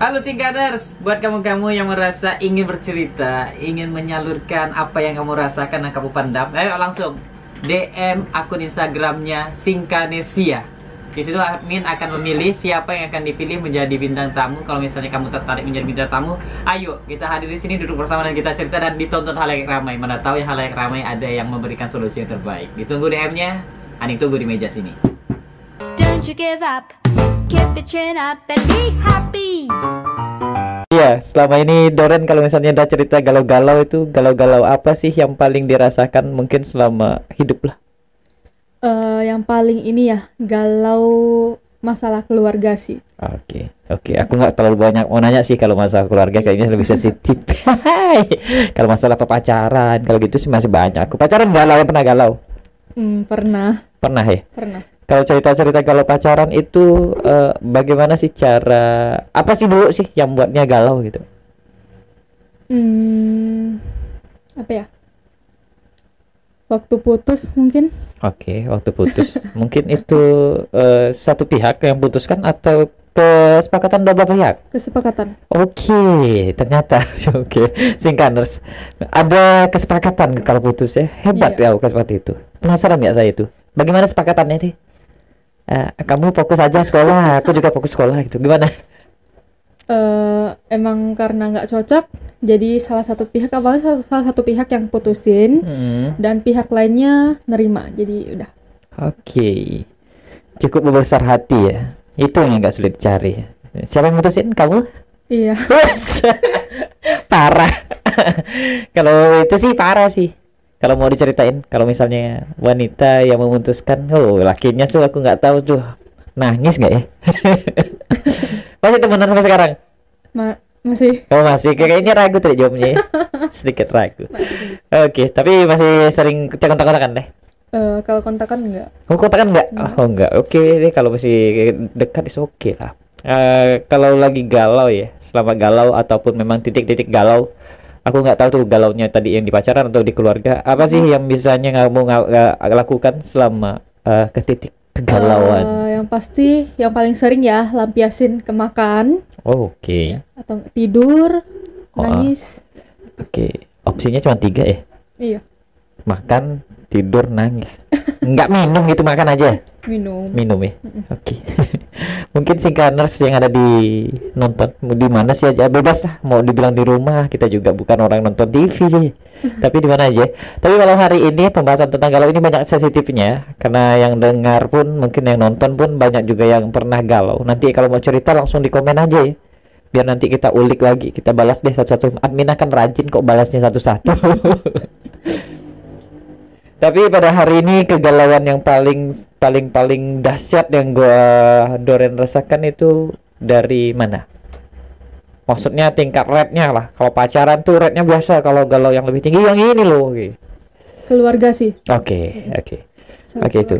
Halo Singkaders, buat kamu-kamu yang merasa ingin bercerita, ingin menyalurkan apa yang kamu rasakan dan kamu pandam, ayo langsung DM akun Instagramnya Singkanesia. Di situ admin akan memilih siapa yang akan dipilih menjadi bintang tamu. Kalau misalnya kamu tertarik menjadi bintang tamu, ayo kita hadir di sini duduk bersama dan kita cerita dan ditonton hal yang ramai. Mana tahu yang hal yang ramai ada yang memberikan solusi yang terbaik. Ditunggu DM-nya, Aning tunggu di meja sini. Don't you give up, keep your chin up and be happy. Iya, selama ini Doren kalau misalnya udah cerita galau-galau itu galau-galau apa sih yang paling dirasakan mungkin selama hidup lah? Eh, yang paling ini ya galau masalah keluarga sih. Oke, oke. Aku nggak terlalu banyak mau nanya sih kalau masalah keluarga kayaknya lebih sensitif. kalau masalah pacaran, kalau gitu sih masih banyak. Aku pacaran galau, pernah galau? Hmm, pernah, Pernah ya? pernah. Kalau cerita-cerita kalau pacaran itu eh, bagaimana sih cara apa sih dulu sih yang buatnya galau gitu? Hmm, apa ya? Waktu putus mungkin? Oke, waktu putus. Mungkin itu eh, satu pihak yang putuskan atau kesepakatan dua belah pihak? Kesepakatan. Oke, ternyata oke. Singkaners ada kesepakatan kalau putus ya. Hebat ya Iya. bukan seperti itu. Penasaran nggak saya itu? Bagaimana sepakatannya nih? Eh, kamu fokus aja sekolah, aku juga fokus sekolah gitu. Gimana? eh emang karena nggak cocok, jadi salah satu pihak awalnya salah, salah satu pihak yang putusin Hmm, dan pihak lainnya nerima. Jadi udah. Oke, cukup membesar hati ya. Itu yang nggak sulit cari. Siapa yang mutusin? Kamu? Iya. Parah. kalau itu sih parah sih. Kalau mau diceritain, kalau misalnya wanita yang memutuskan, oh lakinya tuh aku nggak tahu tuh nangis nggak ya? masih temenan sampai sekarang? Ma- masih Oh masih, kayaknya ragu tadi jawabnya ya. Sedikit ragu. Oke, tapi masih sering kontak-kontakan deh. eh, kalau kontakan enggak. Oh, kontakan nggak? Oh, enggak. Oke deh kalau masih dekat itu oke lah. Eh, kalau lagi galau ya, selama galau ataupun memang titik-titik galau, aku nggak tahu tuh galaunya tadi yang di pacaran atau di keluarga. Apa sih yang bisanya kamu lakukan selama eh, ke titik kegalauan? Eh, yang pasti yang paling sering ya lampiasin ke makan Oh, oke, atau nggak tidur, Oh, nangis. oke. Opsinya cuma tiga ya? Iya, Makan, tidur, nangis. Nggak minum gitu, makan aja. minum. minum ya? Oke. Mungkin singkaners yang ada di nonton mau di mana sih aja? Bebas lah mau dibilang di rumah kita juga bukan orang nonton TV sih tapi di mana aja. Tapi malam hari ini pembahasan tentang galau ini banyak sensitifnya. Karena yang dengar pun mungkin yang nonton pun banyak juga yang pernah galau. Nanti kalau mau cerita langsung di komen aja ya. Biar nanti kita ulik lagi kita balas deh satu-satu. Admin akan rajin kok balasnya satu-satu Tapi pada hari ini kegalauan yang paling paling paling dahsyat yang gua Doren rasakan itu dari mana? Maksudnya tingkat rate-nya lah. Kalau pacaran tuh rate-nya biasa, kalau galau yang lebih tinggi yang ini loh. Oke, Keluarga sih. oke. oke. Oke, itu.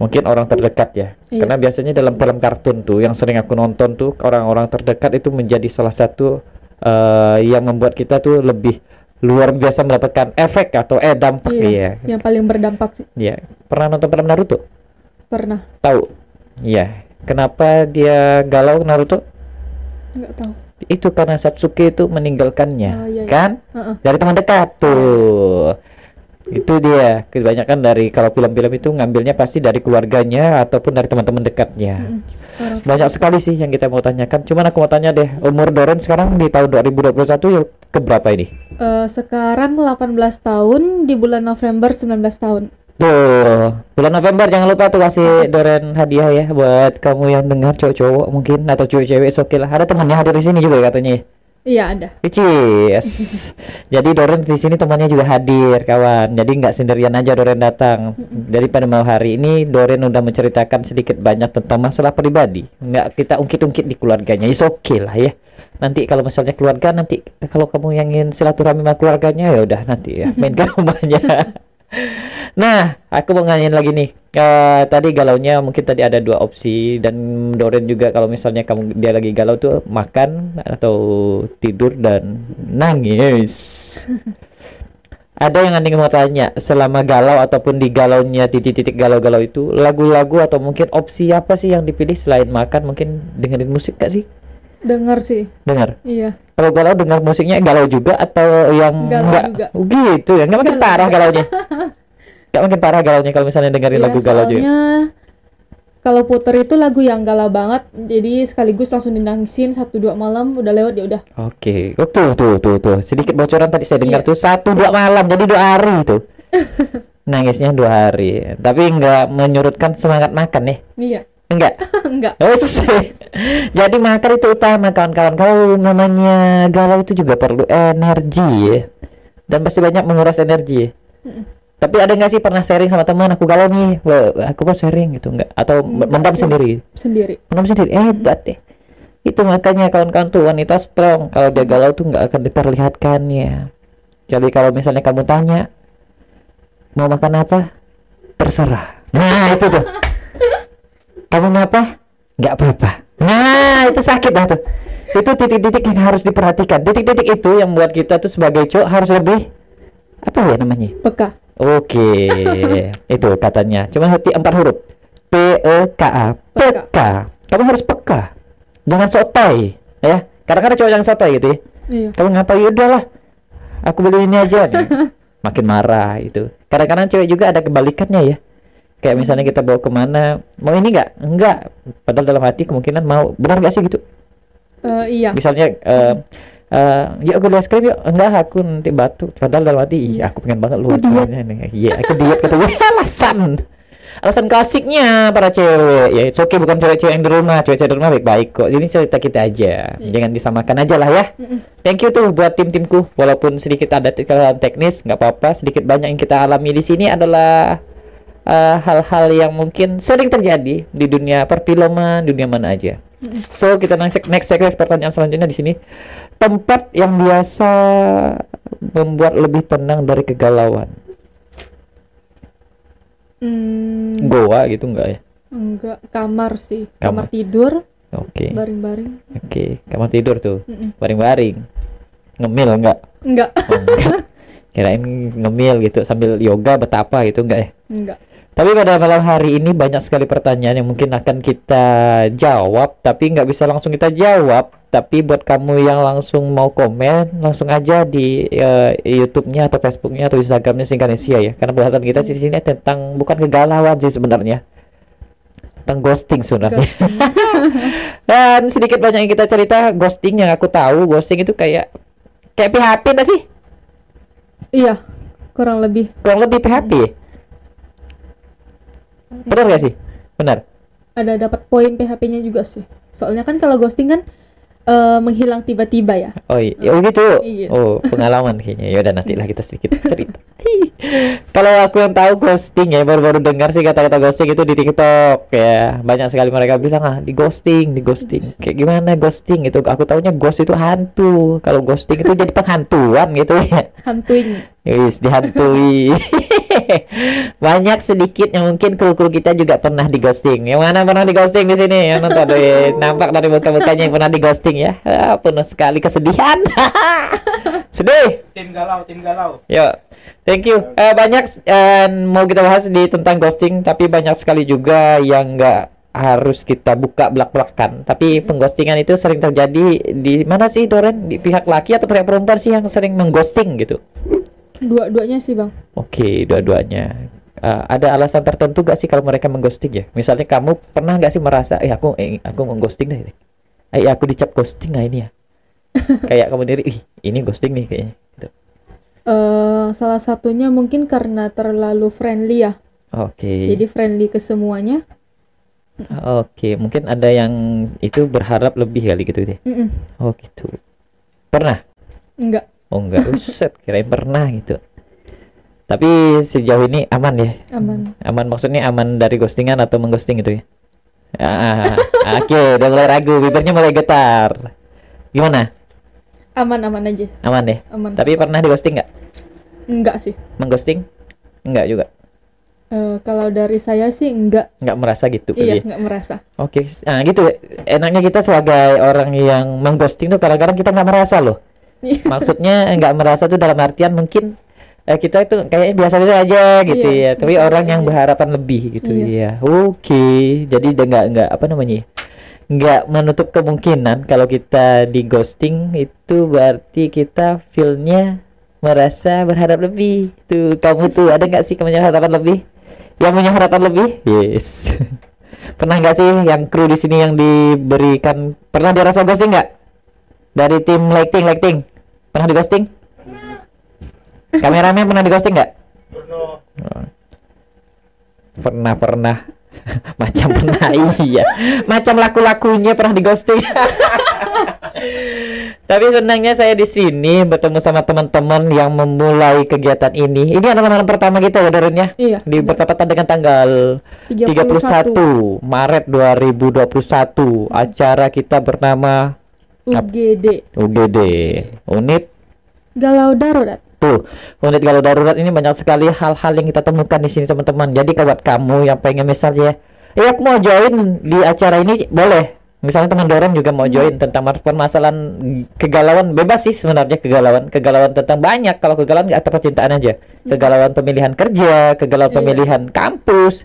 Mungkin orang terdekat ya. Iya. Karena biasanya dalam film kartun tuh yang sering aku nonton tuh orang-orang terdekat itu menjadi salah satu eh, yang membuat kita tuh lebih luar biasa mendapatkan efek atau eh dampak Iya, ya. yang paling berdampak sih. Ya, pernah nonton film Naruto? Pernah, Tahu? Iya. Kenapa dia galau Naruto? nggak tahu. Itu karena Satsuki itu meninggalkannya, Oh, iya, iya. kan? Heeh. Dari teman dekat tuh. Itu dia. Kebanyakan dari kalau film-film itu ngambilnya pasti dari keluarganya ataupun dari teman-teman dekatnya. Mm-mm. Orang Banyak sekali sih yang kita mau tanyakan. Cuman aku mau tanya deh, umur Doren sekarang di tahun 2021 yuk ke berapa ini? Eh, sekarang 18 tahun, di bulan November 19 tahun. Tuh, bulan November jangan lupa tuh kasih Doren hadiah ya buat kamu yang dengar cowok-cowok mungkin atau cewek-cewek oke lah. Ada temannya hadir di sini juga katanya. ya? Iya ada. Yes. Jadi Doren di sini temannya juga hadir kawan. Jadi nggak sendirian aja Doren datang. Jadi pada malam hari ini Doren udah menceritakan sedikit banyak tentang masalah pribadi. Nggak kita ungkit-ungkit di keluarganya. Is oke lah ya. Nanti kalau misalnya keluarga nanti kalau kamu yang ingin silaturahmi sama keluarganya ya udah nanti ya main ke rumahnya. Nah, aku mau nanyain lagi nih. Eh, tadi galaunya mungkin tadi ada dua opsi dan Doren juga kalau misalnya kamu dia lagi galau tuh makan atau tidur dan nangis. Ada yang Andi mau tanya, selama galau ataupun di galaunya titik-titik galau-galau itu, lagu-lagu atau mungkin opsi apa sih yang dipilih selain makan? Mungkin dengerin musik gak sih? Dengar sih. Dengar. Iya. Kalau galau dengar musiknya galau juga atau yang Galau enggak? juga. Oh, gitu ya. Enggak makin Galau parah juga. galaunya. Enggak makin parah galaunya kalau misalnya dengerin Iya, lagu galau juga. kalau puter itu lagu yang galau banget, jadi sekaligus langsung dinangisin satu dua malam udah lewat ya udah. Oke, oh, tuh tuh tuh tuh sedikit bocoran tadi saya dengar Iya. tuh satu dua malam jadi dua hari tuh. Nangisnya dua hari, tapi nggak menyurutkan semangat makan nih, Iya, enggak? enggak. Jadi makan itu utama kawan-kawan. Kalau namanya galau itu juga perlu energi ya. Dan pasti banyak menguras energi ya. Tapi ada nggak sih pernah sharing sama teman aku galau nih, Wah, aku mau sharing gitu enggak? Atau Enggak mendam sih. sendiri? Sendiri. Mendam sendiri, eh, hebat deh. Itu makanya kawan-kawan tuh wanita strong. Kalau dia galau tuh nggak akan diperlihatkannya. Jadi kalau misalnya kamu tanya mau makan apa, terserah. Nah itu tuh. Mau apa? Nggak apa-apa. Nah itu sakit dah tuh. Itu titik-titik yang harus diperhatikan. Titik-titik itu yang buat kita tuh sebagai cowok harus lebih apa ya namanya? Peka. Oke, itu katanya. Cuma hati empat huruf. P E K A. Peka. Kamu harus peka. Jangan sotoy, ya. Kadang-kadang cowok yang sotoy gitu ya. Iya. Kamu ngapain ya udahlah. Aku beli ini aja. Nih. Makin marah itu. Kadang-kadang cewek juga ada kebalikannya ya. Kayak misalnya kita bawa ke mana, mau ini nggak? Enggak. Padahal dalam hati kemungkinan mau. Benar nggak sih gitu? Eh, iya. Misalnya, eh eh, yuk aku es krim yuk. Enggak, aku nanti batuk. Padahal dalam hati, iya aku pengen banget lu. Iya, aku diet kata gue. Alasan. Alasan klasiknya para cewek. Ya, it's okay bukan cewek-cewek yang di rumah. Cewek-cewek di rumah baik-baik kok. Ini cerita kita aja. Jangan disamakan aja lah ya. Thank you tuh buat tim-timku. Walaupun sedikit ada kesalahan teknis, nggak apa-apa. Sedikit banyak yang kita alami di sini adalah eh, hal-hal yang mungkin sering terjadi di dunia perfilman, dunia mana aja. So kita next next next pertanyaan selanjutnya di sini tempat yang biasa membuat lebih tenang dari kegalauan. Hmm, Goa gitu enggak ya? enggak kamar sih. Kamar. Kamar, tidur, Oke, baring-baring. oke. Kamar tidur tuh, baring-baring. Ngemil enggak? Enggak. Oh, enggak. Kirain ngemil gitu sambil yoga betapa gitu enggak ya? Enggak. Tapi pada malam hari ini banyak sekali pertanyaan yang mungkin akan kita jawab, tapi nggak bisa langsung kita jawab. Tapi buat kamu yang langsung mau komen, langsung aja di eh, YouTube-nya atau Facebook-nya atau Instagram-nya Singkanesia ya. Karena bahasan kita di sini tentang bukan kegalauan sih sebenarnya, tentang ghosting sebenarnya. Dan sedikit banyak yang kita cerita ghosting yang aku tahu, ghosting itu kayak kayak PHP nggak sih? Iya. Kurang lebih. Kurang lebih PHP. Benar nggak sih? Benar. Ada dapat poin PHP-nya juga sih. Soalnya kan kalau ghosting kan eh, menghilang tiba-tiba ya. Oh iya, oh gitu. Iya. Oh, pengalaman kayaknya. Ya udah nanti lah kita sedikit cerita. Kalau aku yang tahu ghosting ya, baru-baru dengar sih kata-kata ghosting itu di TikTok ya. Banyak sekali mereka bilang ah di ghosting, di ghosting. Kayak gimana ghosting itu? Aku taunya ghost itu hantu. Kalau ghosting itu jadi penghantuan gitu ya. Hantuing. Wis dihantui. Banyak sedikit yang mungkin kru-kru kita juga pernah di ghosting. Yang mana pernah di ghosting di sini? Yang nonton Wih, nampak dari muka-mukanya yang pernah di ghosting ya. Ah, penuh sekali kesedihan. Sedih. tim galau tim galau Yuk. Thank you. Eh, banyak eh, mau kita bahas di tentang ghosting, tapi banyak sekali juga yang nggak harus kita buka belak-belakan. Tapi pengghostingan itu sering terjadi di mana sih Doren? Di pihak laki atau pihak perempuan sih yang sering mengghosting gitu? Dua-duanya sih, Bang. Oke, dua-duanya. Eh, ada alasan tertentu gak sih kalau mereka mengghosting ya? Misalnya kamu pernah nggak sih merasa, eh aku eh, aku mengghosting deh. Eh aku dicap ghosting nggak ini ya? Kayak kamu diri, ih ini ghosting nih kayaknya. Gitu. eh salah satunya mungkin karena terlalu friendly ya. Oke. Jadi friendly ke semuanya. Oke, mungkin ada yang itu berharap lebih kali gitu deh. Mm-mm. Oh gitu. Pernah? Enggak. Oh enggak, Uset, kirain pernah gitu. Tapi sejauh ini aman ya? Aman. Aman maksudnya aman dari ghostingan atau mengghosting gitu ya? Ah, Oke, udah mulai ragu, bibirnya mulai getar. Gimana? Aman-aman aja. Aman deh. Aman. Tapi pernah di ghosting nggak? enggak sih. Mengghosting? Enggak juga. Eh, kalau dari saya sih enggak. Nggak merasa gitu Iya, ya? enggak merasa. Oke, nah gitu. Enaknya kita sebagai orang yang mengghosting tuh kadang-kadang kita nggak merasa loh. Iya. Maksudnya nggak merasa tuh dalam artian mungkin eh, kita itu kayak biasa-biasa aja gitu Iya, ya. Tapi orang yang aja. berharapan lebih gitu Iya. ya. Oke, jadi udah nggak nggak apa namanya? ya, nggak menutup kemungkinan kalau kita di ghosting itu berarti kita feelnya merasa berharap lebih tuh kamu tuh ada nggak sih punya harapan lebih yang punya harapan lebih yes pernah nggak sih yang kru di sini yang diberikan pernah dirasa ghosting nggak dari tim lighting lighting pernah di ghosting kameramen pernah di ghosting nggak? Oh. pernah pernah. Macam pernah iya. Macam laku-lakunya pernah di ghosting tapi senangnya saya di sini bertemu sama teman-teman yang memulai kegiatan ini. Ini adalah malam pertama kita ya Doren ya? Iya. di bertepatan dengan tanggal 31 Maret 2021 acara kita bernama UGD UGD unit Galau Darurat. Tuh, unit kalau darurat ini banyak sekali hal-hal yang kita temukan di sini teman-teman. Jadi buat kamu yang pengen misalnya, eh aku mau join di acara ini boleh. Misalnya teman Doren juga mau join tentang mas- permasalahan kegalauan bebas sih sebenarnya kegalauan kegalauan tentang banyak kalau kegalauan atau percintaan aja kegalauan pemilihan kerja kegalauan Iya. pemilihan kampus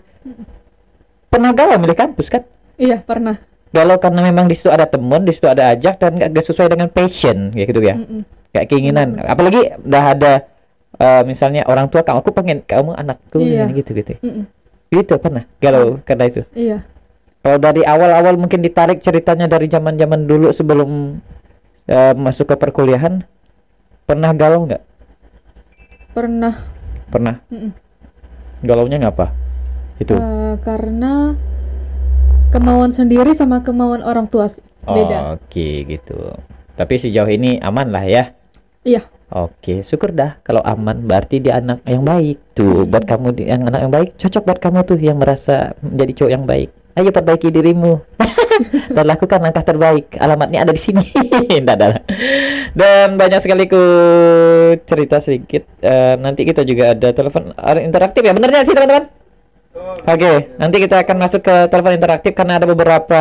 pernah galau milih kampus kan Iya, pernah. Galau karena memang di situ ada temen di situ ada ajak dan nggak nggak sesuai dengan passion kayak gitu ya Mm-mm. kayak keinginan apalagi udah ada eh, misalnya orang tua kamu aku pengen kamu anakku Iya. gitu gitu Mm-mm. gitu pernah galau karena itu Iya. kalau dari awal-awal mungkin ditarik ceritanya dari zaman-zaman dulu sebelum eh, masuk ke perkuliahan pernah galau nggak Pernah. pernah Mm-mm. galaunya ngapa itu Eh, karena kemauan sendiri sama kemauan orang tua. Beda. oke gitu tapi sejauh ini aman lah ya Iya. Oke, syukur dah kalau aman berarti dia anak yang baik tuh buat kamu yang anak yang baik cocok buat kamu tuh yang merasa menjadi cowok yang baik. Ayo perbaiki dirimu dan lakukan langkah terbaik. Alamatnya ada di sini. Dan banyak sekali ku cerita sedikit. Eh, nanti kita juga ada telepon eh, interaktif ya. Benernya sih teman-teman? Oke, nanti kita akan masuk ke telepon interaktif karena ada beberapa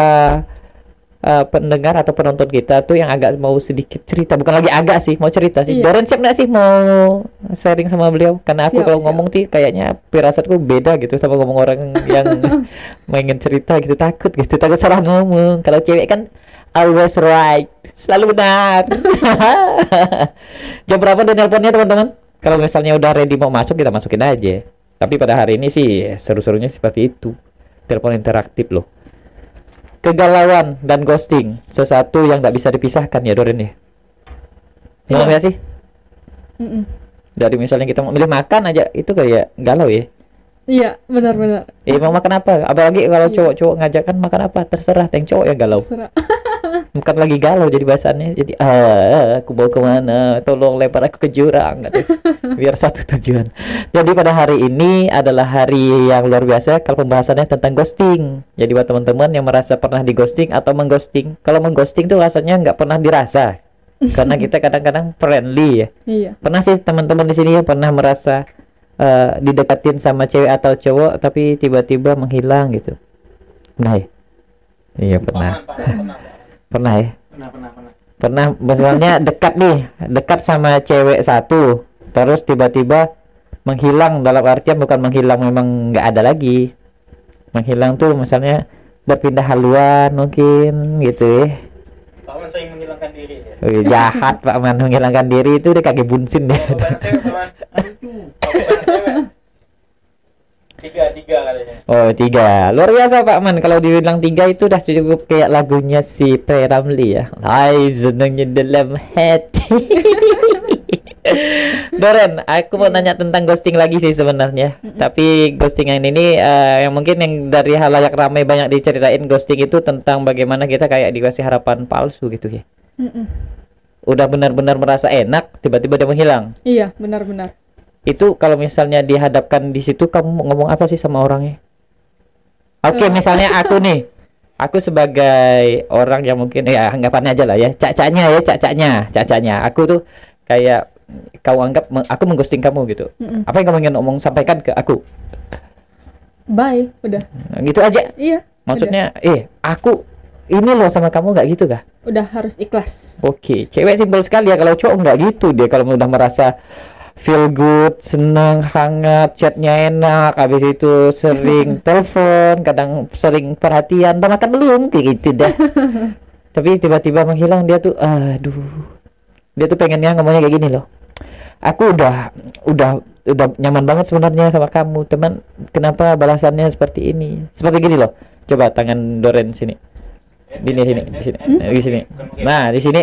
eh, pendengar atau penonton kita tuh yang agak mau sedikit cerita, bukan lagi agak sih, mau cerita sih. Iya. Doren siap nggak sih mau sharing sama beliau? Karena aku Siap, kalau siap. ngomong sih kayaknya firasatku beda gitu sama ngomong orang yang pengen cerita gitu takut gitu, takut salah ngomong. Kalau cewek kan always right, selalu benar. Jam berapa dan nelponnya teman-teman? Kalau misalnya udah ready mau masuk kita masukin aja. Tapi pada hari ini sih seru-serunya seperti itu. Telepon interaktif loh. Kegalauan dan ghosting sesuatu yang nggak bisa dipisahkan ya Doren ya. Iya. nggak sih? Mm-mm. Dari misalnya kita mau milih makan aja itu kayak galau ya. Iya, benar-benar. Eh mau makan apa? Apalagi kalau Iya. cowok-cowok ngajak kan makan apa? Terserah, yang cowok yang galau. Serah. Bukan lagi galau jadi bahasannya. Jadi ah aku mau ke mana? Tolong lempar aku ke jurang. Gitu. Biar satu tujuan. Jadi pada hari ini adalah hari yang luar biasa kalau pembahasannya tentang ghosting. Jadi buat teman-teman yang merasa pernah di ghosting atau mengghosting, kalau mengghosting tuh rasanya nggak pernah dirasa. Karena kita kadang-kadang friendly ya. Iya. Pernah sih teman-teman di sini yang pernah merasa eh, didekatin sama cewek atau cowok tapi tiba-tiba menghilang gitu. Pernah ya? Iya pernah. Pernah ya? Pernah, pernah, pernah. Pernah misalnya dekat nih, dekat sama cewek satu, terus tiba-tiba menghilang dalam artian bukan menghilang memang nggak ada lagi. Menghilang tuh misalnya berpindah haluan mungkin gitu ya. Pak Man sering menghilangkan diri ya. Wih, jahat Pak Man menghilangkan diri itu dia kaki bunsin cewek Pak Man. Cewek. Tiga, tiga katanya. Oh tiga luar biasa Pak Man kalau dibilang tiga itu udah cukup kayak lagunya si Pre Ramli ya. Hai senangnya dalam hati. Doren, aku mau nanya tentang ghosting lagi sih sebenarnya. Tapi ghosting yang ini eh, yang mungkin yang dari halayak ramai banyak diceritain ghosting itu tentang bagaimana kita kayak dikasih harapan palsu gitu ya. Mm-mm. Udah benar-benar merasa enak, tiba-tiba dia menghilang. Iya, benar-benar. Itu kalau misalnya dihadapkan di situ kamu ngomong apa sih sama orangnya? Oke, Eh. misalnya aku nih. Aku sebagai orang yang mungkin ya anggapannya aja lah ya, cacanya ya, cacanya, cacanya. Aku tuh kayak kau anggap aku mengghosting kamu gitu. Mm-mm. Apa yang kamu ingin omong sampaikan ke aku? Bye, udah. Nah, gitu aja. Iya. Maksudnya, eh, aku ini loh sama kamu nggak gitu kah? udah, udah harus ikhlas. Oke, cewek simpel sekali ya kalau cowok nggak gitu dia kalau udah merasa feel good, senang, hangat, chatnya enak, habis itu sering telepon, kadang sering perhatian, udah makan belum, kayak gitu dah. Tapi tiba-tiba menghilang dia tuh, aduh, dia tuh pengennya ngomongnya kayak gini loh. Aku udah, udah, udah nyaman banget sebenarnya sama kamu, teman. Kenapa balasannya seperti ini? Seperti gini loh. Coba tangan Doren sini. Di sini, di sini, di sini. Nah, di sini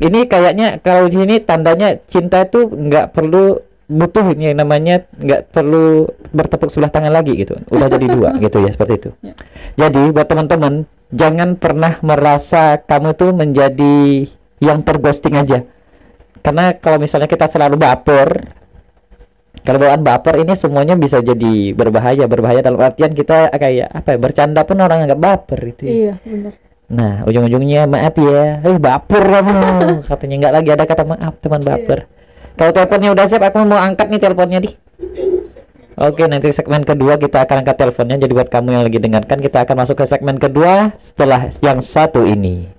ini kayaknya kalau di sini tandanya cinta itu nggak perlu butuh ini namanya nggak perlu bertepuk sebelah tangan lagi gitu udah jadi dua gitu ya seperti itu Ya. jadi buat teman-teman jangan pernah merasa kamu tuh menjadi yang terghosting aja karena kalau misalnya kita selalu baper kalau bawaan baper ini semuanya bisa jadi berbahaya berbahaya dalam artian kita kayak apa ya bercanda pun orang anggap baper itu ya. Iya, benar. Nah, ujung-ujungnya maaf ya. Eh, baper kamu. Katanya nggak lagi ada kata maaf, teman baper. Kalau teleponnya udah siap, aku mau angkat nih teleponnya di. Oke, nanti segmen kedua kita akan angkat teleponnya. Jadi buat kamu yang lagi dengarkan, kita akan masuk ke segmen kedua setelah yang satu ini.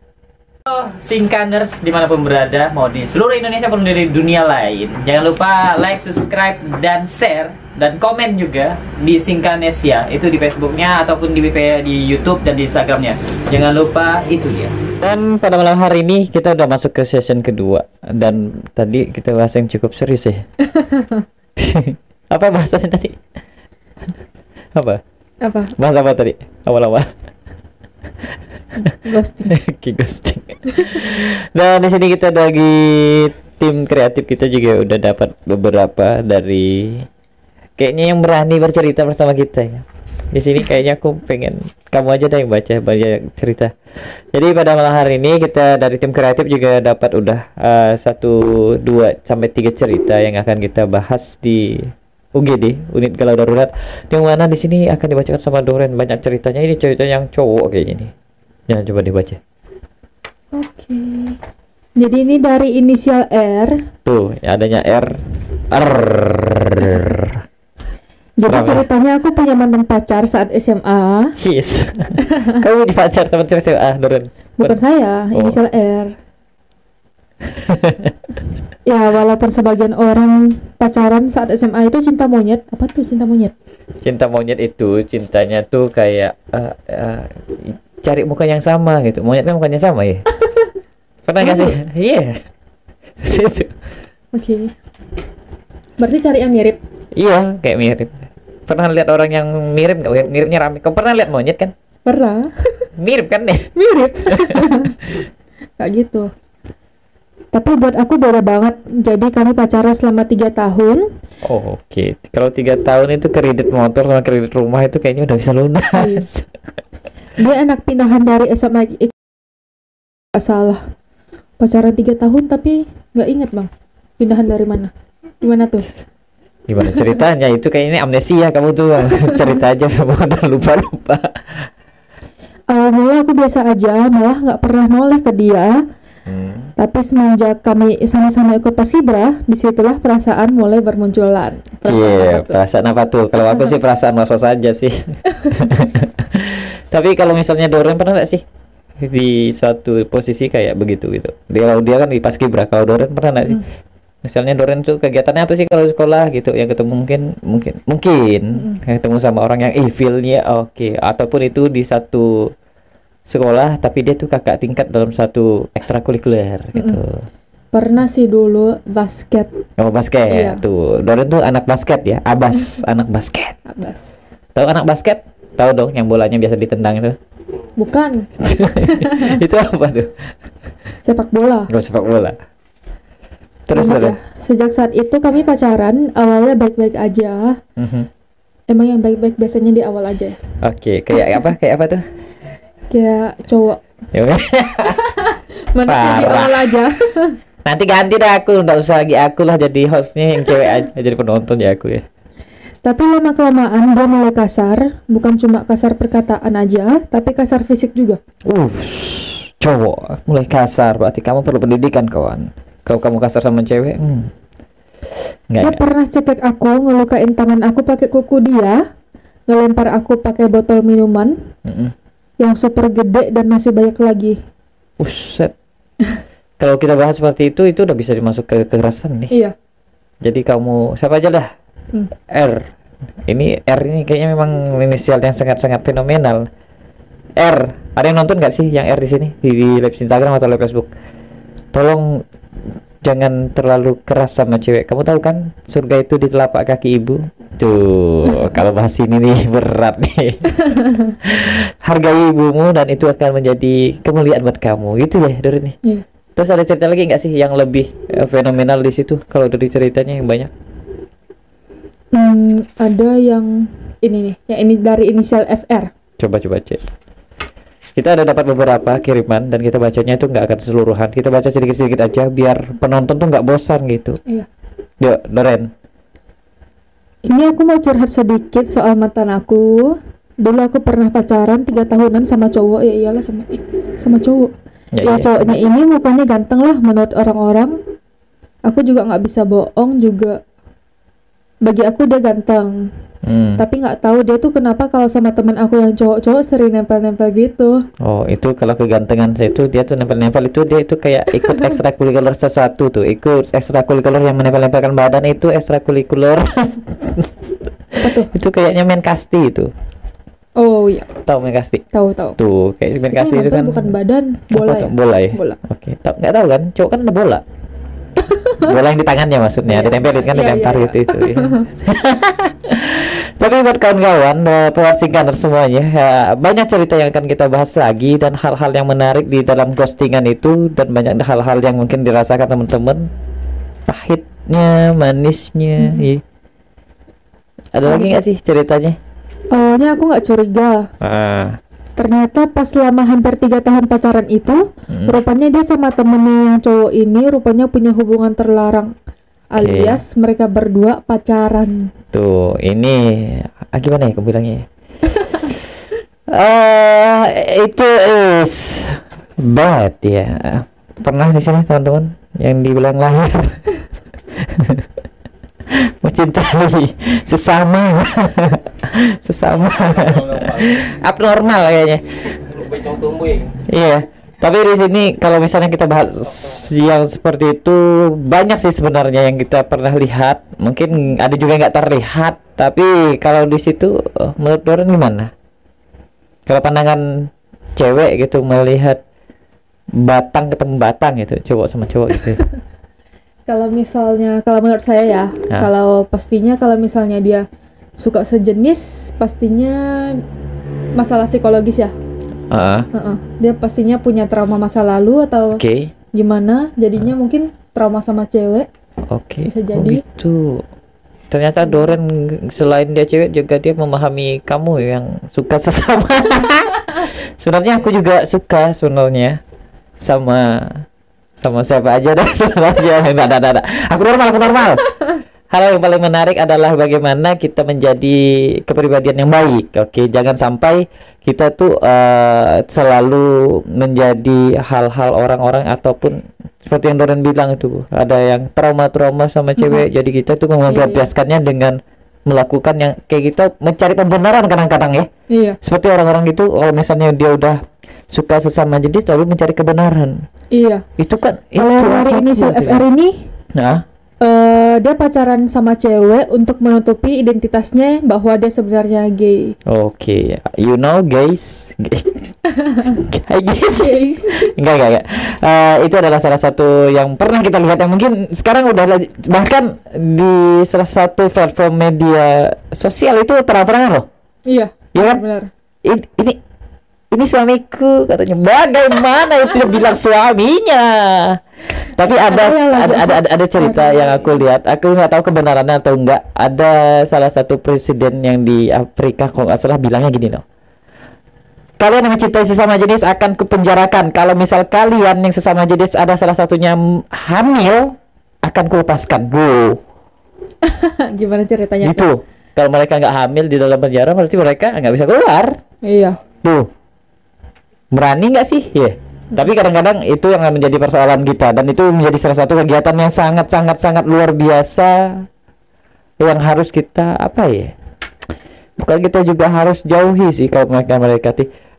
Oh, Singkaners di mana pun berada, mau di seluruh Indonesia maupun di dunia lain. Jangan lupa like, subscribe, dan share dan komen juga di Singkanesia itu di Facebooknya ataupun di WP di YouTube dan di Instagramnya. Jangan lupa itu dia. Dan pada malam hari ini kita udah masuk ke session kedua dan tadi kita bahas yang cukup serius ya. apa bahasanya tadi? apa? Apa? Bahas apa tadi? Awal-awal. Ghosting. Oke, ghosting. Dan di sini kita lagi tim kreatif kita juga udah dapat beberapa dari kayaknya yang berani bercerita bersama kita ya. Di sini kayaknya aku pengen kamu aja deh yang baca banyak cerita. Jadi pada malam hari ini kita dari tim kreatif juga dapat udah eh, satu dua sampai tiga cerita yang akan kita bahas di UGD unit galau darurat yang mana di sini akan dibacakan sama Doren banyak ceritanya ini cerita yang cowok kayaknya nih. Ya coba dibaca. Oke. Jadi ini dari inisial R. Tuh, adanya R. R. Jadi Kenapa? ceritanya aku punya mantan pacar saat SMA. Cheese. Kamu di pacar teman cewek ah, Doren. Bukan saya, Oh. inisial R. ya, walaupun sebagian orang pacaran saat SMA itu cinta monyet. Apa tuh cinta monyet? Cinta monyet itu cintanya tuh kayak eh, eh, cari muka yang sama gitu. Monyet kan mukanya sama ya. Pernah nggak sih? Iya. Situ. Oke. Berarti cari yang mirip. Iya, kayak mirip. Pernah lihat orang yang mirip nggak? Miripnya rame. Kamu pernah lihat monyet kan? Pernah. Mirip kan deh. mirip. Kayak gitu. Tapi buat aku beda banget. Jadi kami pacaran selama tiga tahun. Oh, oke. Kalau tiga tahun itu kredit motor sama kredit rumah itu kayaknya udah bisa lunas. Dia anak pindahan dari SMA. Gak salah. Pacaran tiga tahun tapi nggak inget bang. Pindahan dari mana? Gimana tuh? Gimana ceritanya? Itu kayaknya amnesia kamu tuh cerita aja udah lupa-lupa. Awal mula aku biasa aja, malah nggak pernah noleh ke dia. Hmm. Tapi semenjak kami sama-sama ikut paskibra, di situlah perasaan mulai bermunculan. Perasaan Cie, apa perasaan apa tuh? Kalau aku sih perasaan was-was aja sih. Tapi kalau misalnya Doren pernah nggak sih di suatu posisi kayak begitu gitu? Dia kalau dia kan di paskibra, kalau Doren pernah nggak sih? Misalnya Doren tuh kegiatannya apa sih kalau sekolah gitu? Yang ketemu mungkin mungkin mungkin ketemu sama orang yang evil-nya oke, ataupun itu di satu sekolah tapi dia tuh kakak tingkat dalam satu ekstrakurikuler gitu. Pernah sih dulu basket Oh basket Iya. tuh Doren tuh anak basket ya Abas anak basket Abbas. Tahu anak basket? Tahu dong yang bolanya biasa ditendang itu. Bukan itu apa tuh? sepak bola. Gak sepak bola. Terus ya, sejak saat itu kami pacaran, awalnya baik-baik aja. Mhm. Emang yang baik-baik biasanya di awal aja. Oke, kayak apa? Kayak apa tuh? Kayak cowok. Ya. Manusia di awal aja. Nanti ganti dah aku, nggak usah lagi aku lah jadi hostnya yang cewek aja, jadi penonton ya aku ya. Tapi lama kelamaan dia mulai kasar, bukan cuma kasar perkataan aja, tapi kasar fisik juga. Uh, cowok mulai kasar, berarti kamu perlu pendidikan kawan. Kalau kamu kasar sama cewek, hmm. nggak Dia nggak. pernah cekek aku, ngelukain tangan aku pakai kuku dia, ngelempar aku pakai botol minuman Mm-mm. Yang super gede dan masih banyak lagi. Buset. Kalau kita bahas seperti itu, itu udah bisa dimasuk ke kekerasan nih. Iya. Jadi kamu siapa aja dah? Hmm. R. Ini R ini kayaknya memang inisial yang sangat-sangat fenomenal. R. Ada yang nonton nggak sih yang R di sini di, di live Instagram atau live Facebook? Tolong jangan terlalu keras sama cewek. Kamu tahu kan surga itu di telapak kaki ibu. Tuh, kalau bahas ini nih berat nih. Hargai ibumu dan itu akan menjadi kemuliaan buat kamu. Gitu ya, Dorin nih. Iya. Terus ada cerita lagi nggak sih yang lebih eh, fenomenal di situ? Kalau dari ceritanya yang banyak. Hmm, ada yang ini nih, yang ini dari inisial FR. Coba coba cek. Kita ada dapat beberapa kiriman dan kita bacanya itu nggak akan keseluruhan. Kita baca sedikit-sedikit aja biar penonton tuh nggak bosan gitu. Iya. Yuk, Doren. Ini aku mau curhat sedikit soal mantan aku. Dulu aku pernah pacaran tiga tahunan sama cowok ya iyalah sama eh, sama cowok. Ya, Ya, iya. cowoknya ini mukanya ganteng lah menurut orang-orang. Aku juga nggak bisa bohong juga. Bagi aku dia ganteng. Hmm. Tapi nggak tahu dia tuh kenapa kalau sama teman aku yang cowok-cowok sering nempel-nempel gitu. Oh, itu kalau kegantengan saya itu dia tuh nempel-nempel itu dia itu kayak ikut ekstrakurikuler sesuatu tuh. Ikut ekstrakurikuler yang menempel-nempelkan badan itu ekstrakurikuler. Apa itu kayaknya main kasti itu. Oh iya, Tahu main kasti? tahu tahu. Tuh, kayak main Itu kasti itu kan. bukan badan, Apa bola tuh? ya. Bola ya? Bola. Oke, tahu nggak tahu kan? Cowok kan ada bola. bola yang di tangannya maksudnya, Iya. ditempelin kan Iya, iya, gitu itu. Tapi buat kawan-kawan, eh, pendengar singkaner semuanya, ya, banyak cerita yang akan kita bahas lagi dan hal-hal yang menarik di dalam ghostingan itu dan banyak hal-hal yang mungkin dirasakan teman-teman, pahitnya, manisnya. Hmm. iya. Ada lagi nggak sih ceritanya? Awalnya aku nggak curiga. Ah, Ternyata pas selama hampir tiga tahun pacaran itu, mm. rupanya dia sama temennya yang cowok ini rupanya punya hubungan terlarang. Alias mereka berdua pacaran. Tuh, ini ah, gimana ya aku bilangnya? ya? Eh, itu is bad ya. Pernah di sini teman-teman yang dibilang lahir mencintai sesama sesama abnormal kayaknya. Ya. Iya. Tapi di sini kalau misalnya kita bahas yang seperti itu banyak sih sebenarnya yang kita pernah lihat. Mungkin ada juga yang nggak terlihat. Tapi kalau di situ eh, menurut Doren gimana? Kalau pandangan cewek gitu melihat batang ketemu batang gitu, cowok sama cowok gitu. Kalau misalnya, kalau menurut saya ya, Ya. kalau pastinya kalau misalnya dia suka sejenis, pastinya masalah psikologis ya. Heeh. Heeh. Dia pastinya punya trauma masa lalu atau Oke. gimana? Jadinya mungkin trauma sama cewek. Oke. Bisa Oh, jadi. gitu. Ternyata Doren selain dia cewek juga dia memahami kamu yang suka sesama. sebenarnya aku juga suka sebenarnya sama sama siapa aja dah sebenarnya. Enggak, enggak, enggak. Aku normal, aku normal. Hal yang paling menarik adalah bagaimana kita menjadi kepribadian yang baik. Oke, jangan sampai kita tuh eh, selalu menjadi hal-hal orang-orang ataupun seperti yang Doren bilang itu ada yang trauma-trauma sama cewek. Jadi kita tuh melampiaskannya dengan melakukan yang kayak kita mencari pembenaran kadang-kadang ya. Iya. Seperti orang-orang itu kalau misalnya dia udah suka sesama jenis lalu mencari kebenaran. Iya. Itu kan Kalau inisial gitu ya. FR ini Nah, eh dia pacaran sama cewek untuk menutupi identitasnya bahwa dia sebenarnya gay. Oke, you know guys, guys, Gay. enggak enggak enggak. Eh, itu adalah salah satu yang pernah kita lihat yang mungkin sekarang udah bahkan di salah satu platform media sosial itu terang-terangan loh. Iya. Iya kan? Benar. ini ini ini suamiku katanya. Bagaimana itu? Dia bilang suaminya. Tapi ada Ada ada ada ada, cerita yang aku lihat. Aku nggak tahu kebenarannya atau enggak ada salah satu presiden yang di Afrika kalau nggak salah bilangnya gini loh kalian yang mencintai sesama jenis akan kupenjarakan. Kalau misal kalian yang sesama jenis ada salah satunya hamil akan kulepaskan. Wow. Gimana ceritanya? Gitu kalau mereka nggak hamil di dalam penjara berarti mereka nggak bisa keluar. Iya. Tuh. Berani nggak sih? Iya. Tapi kadang-kadang itu yang menjadi persoalan kita dan itu menjadi salah satu kegiatan yang sangat sangat sangat luar biasa yang harus kita apa ya? Bukan kita juga harus jauhi sih kalau mereka mereka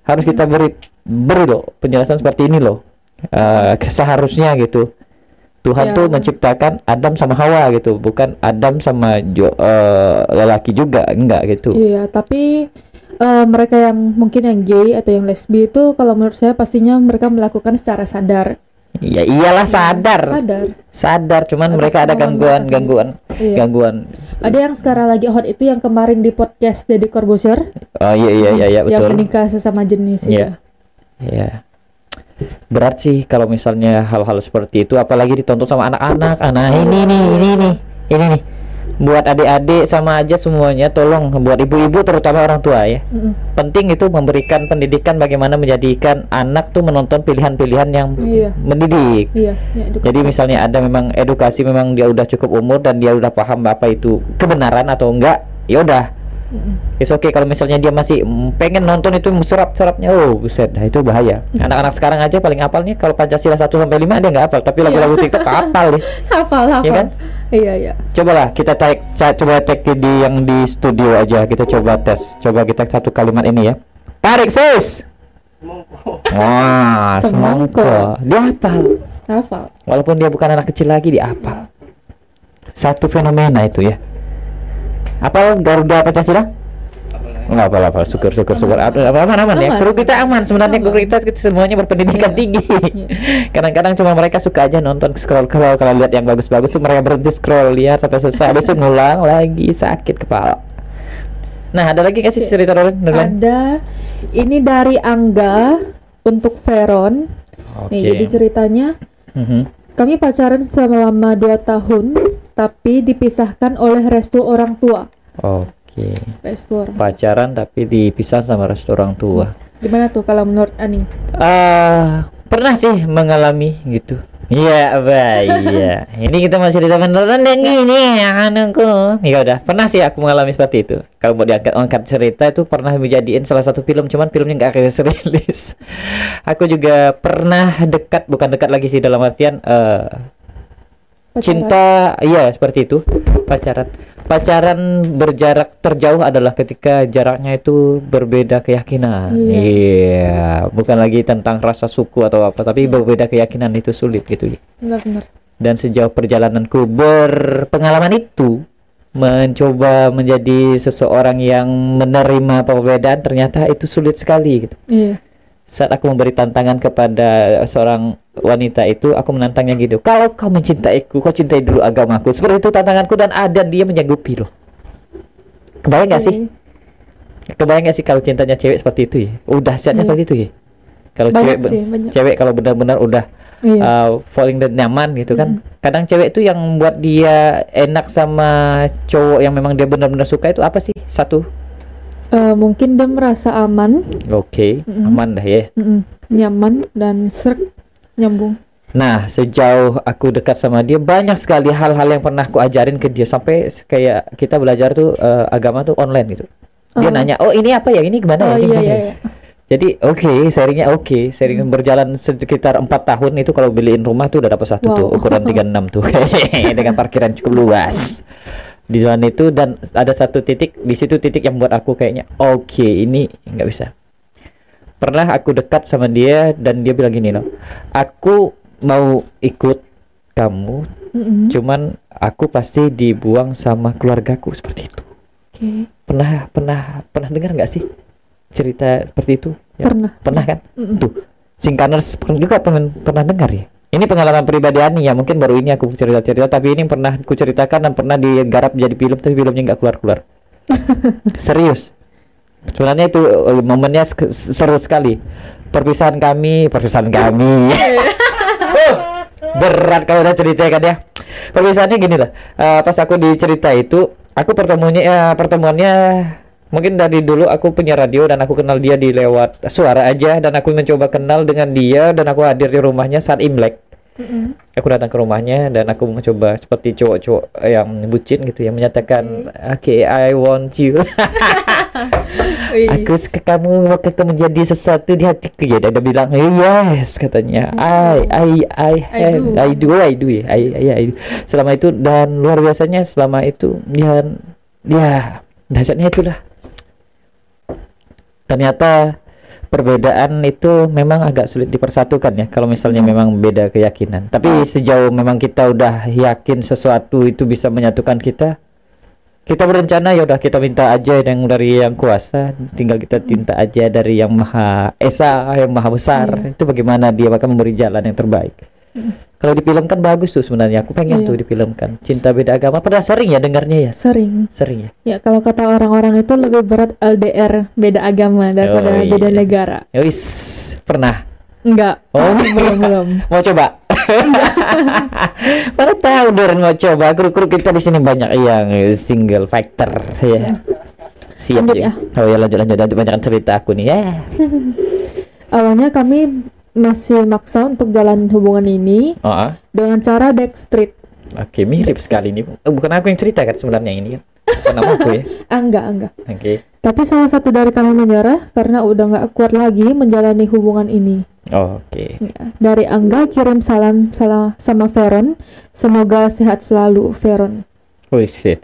harus kita beri beri loh penjelasan seperti ini loh. Eh, seharusnya gitu. Tuhan Ya. tuh menciptakan Adam sama Hawa gitu, bukan Adam sama jo, eh, lelaki juga, enggak gitu. Iya, tapi eh, mereka yang mungkin yang gay atau yang lesbi itu kalau menurut saya pastinya mereka melakukan secara sadar. Ya iyalah sadar, Sadar. sadar, cuman Atas mereka ada kemauan gangguan, Iya. gangguan. Ada yang sekarang lagi hot itu yang kemarin di podcast Deddy Corbuzier Oh iya iya iya, iya yang betul. menikah sesama jenis Iya. Iya. Berat sih kalau misalnya hal-hal seperti itu apalagi ditonton sama anak-anak. Nah, ini nih, ini nih. Ini nih. Buat adik-adik sama aja semuanya tolong buat ibu-ibu terutama orang tua ya. Mm-mm. Penting itu memberikan pendidikan bagaimana menjadikan anak tuh menonton pilihan-pilihan yang Iya. mendidik. Iya, iya, edukatif. Jadi misalnya ada memang edukasi memang dia udah cukup umur dan dia udah paham apa itu kebenaran atau enggak, ya udah. Mm-mm. It's okay kalau misalnya dia masih pengen nonton itu serap-serapnya, oh buset, nah itu bahaya. Anak-anak sekarang aja paling hafalnya kalau Pancasila 1 sampai 5 dia nggak hafal, tapi lagu-lagu TikTok hafal nih. hafal, hafal. Iya kan? Iya, iya. Cobalah kita take coba take di yang di studio aja, kita coba tes. Coba kita satu kalimat ini ya. Tarik sis. Wah, semongko. Dia hafal. Hafal. Walaupun dia bukan anak kecil lagi dia hafal. Satu fenomena itu ya. Apa Garuda Pancasila? Enggak apa apa syukur. Syukur syukur aman aman, aman, ya kru kita aman. Sebenarnya kru Aman. kita semuanya berpendidikan Iya. tinggi. Iya. kadang-kadang cuma mereka suka aja nonton scroll scroll kalau lihat yang bagus-bagus tuh mereka berhenti scroll lihat sampai selesai. Habis itu ngulang lagi sakit kepala. Nah ada lagi kasih cerita Roland? Ada. Ini dari Angga untuk Veron. oke. Nih, jadi ceritanya Mhm. kami pacaran selama 2 tahun tapi dipisahkan oleh restu orang tua. oke Restu orang. pacaran tapi dipisah sama restu orang tua Gimana tuh kalau menurut Aning? Ah, pernah sih mengalami gitu. Iya, baik. Iya. Ini kita masih cerita beneran yang ini ya anakku. Ya udah, pernah sih aku mengalami seperti itu. Kalau mau diangkat angkat cerita itu pernah dijadiin salah satu film, cuman filmnya nggak akhirnya rilis. aku juga pernah dekat, bukan dekat lagi sih dalam artian eh, Pacaran? cinta, iya seperti itu. Pacaran. Pacaran berjarak terjauh adalah ketika jaraknya itu berbeda keyakinan. Iya. Iya, bukan lagi tentang rasa suku atau apa, tapi berbeda keyakinan itu sulit gitu. Benar-benar. Dan sejauh perjalananku berpengalaman itu mencoba menjadi seseorang yang menerima perbedaan ternyata itu sulit sekali gitu. Iya. Saat aku memberi tantangan kepada seorang wanita itu, aku menantangnya gitu. Kalau kau mencintaiku, kau cintai dulu agamaku. Seperti itu tantanganku dan ada dia menyanggupi loh. Kebayang gak sih? Kebayang gak sih kalau cintanya cewek seperti itu ya? Udah siatnya Iya. seperti itu ya? Kalau cewek, sih, banyak. cewek kalau benar-benar udah Iya. uh, falling dan nyaman gitu kan. Kadang cewek itu yang membuat dia enak sama cowok yang memang dia benar-benar suka itu apa sih? Satu. Eh, mungkin dia merasa aman, Oke, Mm-mm. aman dah ya. mm-mm, nyaman dan serk nyambung. Nah, sejauh aku dekat sama dia banyak sekali hal-hal yang pernah aku ajarin ke dia sampai kayak kita belajar tuh uh, agama tuh online gitu. Dia Oh. nanya, "Oh, ini apa ya? Ini gimana ya? Oh Ini iya gimana iya ya?" iya. Jadi oke, sharingnya oke, sharing berjalan sekitar empat tahun itu kalau beliin rumah tuh udah dapat satu Wow. tuh ukuran 36 tuh dengan parkiran cukup luas di jalan itu dan ada satu titik di situ titik yang buat aku kayaknya oke ini nggak bisa pernah aku dekat sama dia dan dia bilang gini loh aku mau ikut kamu Mm-mm. cuman aku pasti dibuang sama keluargaku seperti itu Oke. pernah pernah pernah dengar nggak sih cerita seperti itu Ya, Pernah. pernah kan Mm-mm. tuh Singkaners pernah juga pernah, pernah dengar ya ini pengalaman pribadi Ani ya mungkin baru ini aku cerita-cerita tapi ini pernah aku ceritakan dan pernah digarap jadi film tapi filmnya nggak keluar-keluar. Serius. Sebenarnya itu eh, momennya seru sekali. Perpisahan kami perpisahan kami. Uh, berat kalau udah cerita kan ya. Perpisahannya gini lah eh, pas aku dicerita itu aku pertemuannya ya, pertemuannya mungkin dari dulu aku punya radio dan aku kenal dia di lewat suara aja dan aku mencoba kenal dengan dia dan aku hadir di rumahnya saat Imlek Mm-mm. aku datang ke rumahnya dan aku mencoba seperti cowok-cowok yang bucin gitu yang menyatakan oke. I want you. Aku suka kamu maka kamu menjadi sesuatu di hatiku. Ya dia dia bilang yes katanya. I I I have do. I do I do ya I, I, I do. selama itu dan luar biasanya selama itu ya ya dahsyatnya itulah. Ternyata perbedaan itu memang agak sulit dipersatukan ya kalau misalnya memang beda keyakinan. Tapi sejauh memang kita udah yakin sesuatu itu bisa menyatukan kita, kita berencana ya udah kita minta aja yang dari yang kuasa, tinggal kita minta aja dari yang maha esa, yang maha besar. Itu bagaimana dia akan memberi jalan yang terbaik. Kalau difilmkan bagus tuh sebenarnya. Aku pengen Iya. tuh difilmkan. Cinta beda agama. Pernah sering ya dengarnya ya? Sering. Sering ya. Ya kalau kata orang-orang itu lebih berat LDR beda agama daripada Oh, iya. beda negara. Ya wis, pernah. Enggak. Oh. belum belum. Mau coba? Mana tahu Doren mau coba. Kru-kru kita di sini banyak yang single factor ya. Siap Lanjut ya. ya. Oh ya lanjut lanjut lanjut banyak cerita aku nih ya. Awalnya kami masih maksa untuk jalan hubungan ini Oh, ah. dengan cara backstreet. oke mirip sekali nih. Eh, bukan aku yang cerita kan sebenarnya ini kan. Bukan nama aku ya. Ah, enggak, enggak. Oke. Tapi salah satu dari kami menyerah karena udah nggak kuat lagi menjalani hubungan ini. Oh, Oke. Ya, Dari Angga kirim salam salam sama Veron. Semoga sehat selalu Veron. Wih shit.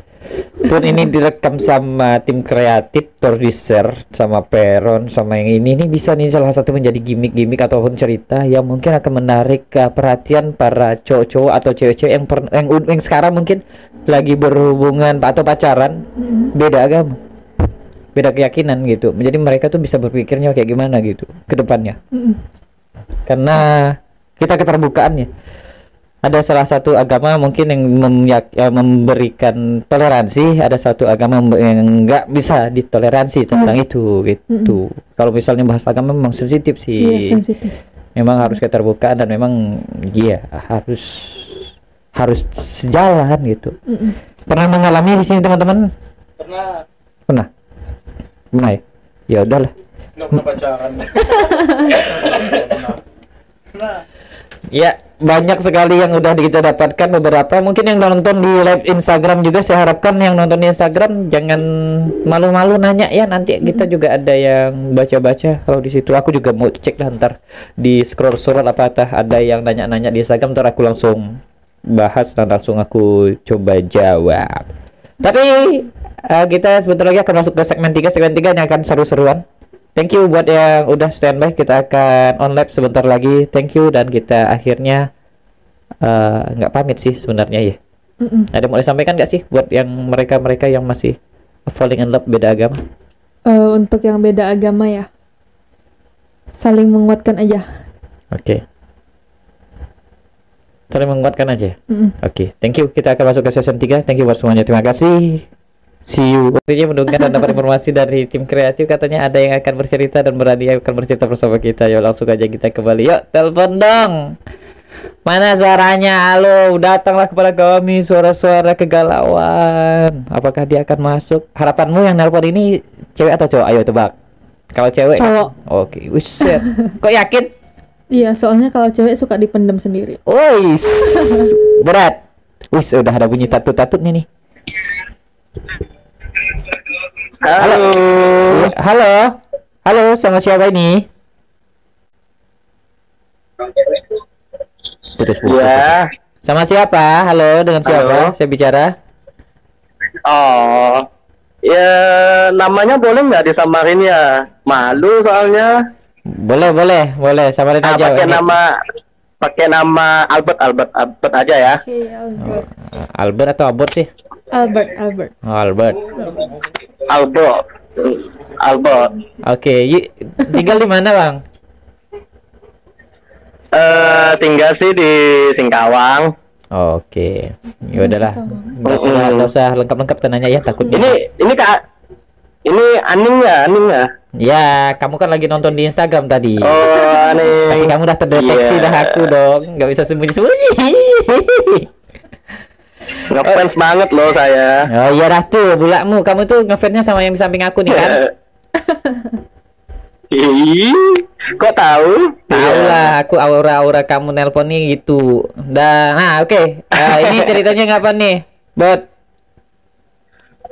Pun ini direkam sama tim kreatif, produser, sama Peron, sama yang ini. Ini bisa nih salah satu menjadi gimmick-gimmick ataupun cerita yang mungkin akan menarik uh, perhatian para cowok-cowok atau cewek-cewek yang, per- yang yang sekarang mungkin lagi berhubungan atau pacaran beda agama, beda keyakinan gitu. Jadi mereka tuh bisa berpikirnya kayak gimana gitu ke depannya. Mm-mm. Karena kita keterbukaannya ada salah satu agama mungkin yang memyak- ya, memberikan toleransi, ada satu agama yang nggak bisa ditoleransi tentang itu gitu. Kalau misalnya bahas agama memang sensitif Iya sih. sensitif. memang harus keterbukaan dan memang iya harus harus sejalan gitu. Mm-mm. Pernah mengalami di sini teman-teman? Pernah Pernah? Pernah ya? Ya udahlah. nggak pernah pacaran. Pernah. Pernah. Ya, banyak sekali yang udah kita dapatkan beberapa. Mungkin yang nonton di live Instagram juga saya harapkan yang nonton di Instagram jangan malu-malu nanya ya. Nanti kita juga ada yang baca-baca kalau di situ. Aku juga mau cek lah ntar di scroll-scroll apakah ada yang nanya-nanya di Instagram ntar aku langsung bahas dan langsung aku coba jawab. Tapi eh, kita sebentar lagi akan masuk ke segmen 3 Segmen 3 yang akan seru-seruan. Thank you buat yang udah standby. Kita akan on lab sebentar lagi. Thank you dan kita akhirnya eh, nggak pamit sih sebenarnya ya. Mm-mm. Ada mau disampaikan nggak sih buat yang mereka-mereka yang masih falling in love beda agama? Eh, untuk yang beda agama ya, saling menguatkan aja. Oke. Saling menguatkan aja. Oke, thank you. Kita akan masuk ke season 3. Thank you buat semuanya. Terima kasih. See you. Waktunya mendengar dan dapat informasi dari tim kreatif katanya ada yang akan bercerita dan berani akan bercerita bersama kita. Yuk langsung aja kita kembali. Yuk, telepon dong. Mana suaranya? Halo, datanglah kepada kami suara-suara kegalauan. Apakah dia akan masuk? Harapanmu yang nelpon ini cewek atau cowok? Ayo tebak. Kalau cewek. Cowok. Oke, Wiset. Kok yakin? Iya, soalnya kalau cewek suka dipendam sendiri. Wis, berat. Wis, udah ada bunyi tatut-tatutnya nih. Halo. Halo, halo, sama siapa ini? Putus-putus. Ya. Sama siapa? Halo, dengan siapa? Halo. Saya bicara. Oh. Ya, namanya boleh nggak disamarin ya? Malu soalnya. Boleh, boleh, boleh. Samarin Ah, aja. pakai Ini- nama pakai nama Albert Albert Albert aja ya. Oke, Albert. Albert atau Abot sih? Albert, Albert. Oh, Albert. Albert. Albert. Oke, y- tinggal di mana, Bang? Eh tinggal sih di Singkawang. Oke. Ya udahlah. Nggak Mm-mm. nggak- usah lengkap-lengkap tenanya ya, takutnya. Ini ini Kak ini Aning ya, Aning ya. Ya, kamu kan lagi nonton di Instagram tadi. Oh, Tapi Aning. kamu udah terdeteksi Iya. dah aku dong, nggak bisa sembunyi-sembunyi. Ngefans banget loh saya. oh iya dah tuh, bulakmu. Kamu tuh ngefansnya sama yang di samping aku nih kan? Ih, kok tahu? Tahu Iya. lah, aku aura-aura kamu nelpon nih gitu. Dan, nah oke, Eh, ini ceritanya ngapa nih, Bot?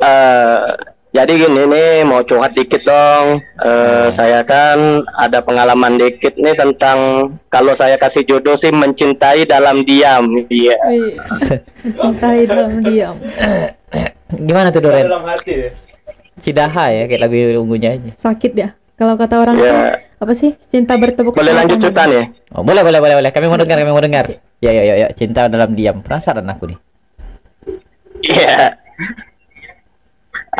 Eh, jadi gini nih mau curhat dikit dong. Eh, saya kan ada pengalaman dikit nih tentang kalau saya kasih jodoh sih mencintai dalam diam. Iya. Wih, mencintai dalam diam. Gimana tuh Doren? Dalam hati ya. Cidaha ya, kayak lagu ungunya aja. Sakit ya. Kalau kata orang Iya. tuh apa sih cinta bertepuk Boleh lanjut. Cutan ya? Oh, boleh, boleh, boleh, boleh. Kami mau dengar, kami mau dengar. Ya, ya, ya, ya. Cinta dalam diam. Penasaran aku nih. Iya.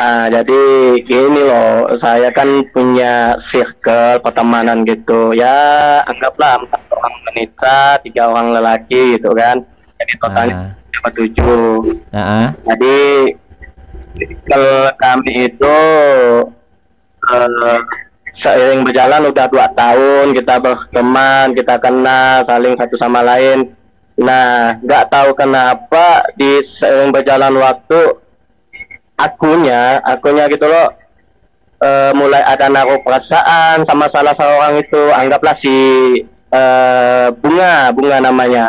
Ah, jadi gini loh, saya kan punya circle pertemanan gitu. Ya, anggaplah empat orang wanita, tiga orang lelaki gitu kan. Jadi totalnya Ah. cuma tujuh. Nah, ah. Jadi kalau kami itu eh, seiring berjalan udah dua tahun kita berteman, kita kenal saling satu sama lain. Nah, nggak tahu kenapa di seiring berjalan waktu akunya, akunya gitu loh eh, mulai ada naruh perasaan sama salah seorang itu, anggaplah si eh, bunga, bunga namanya.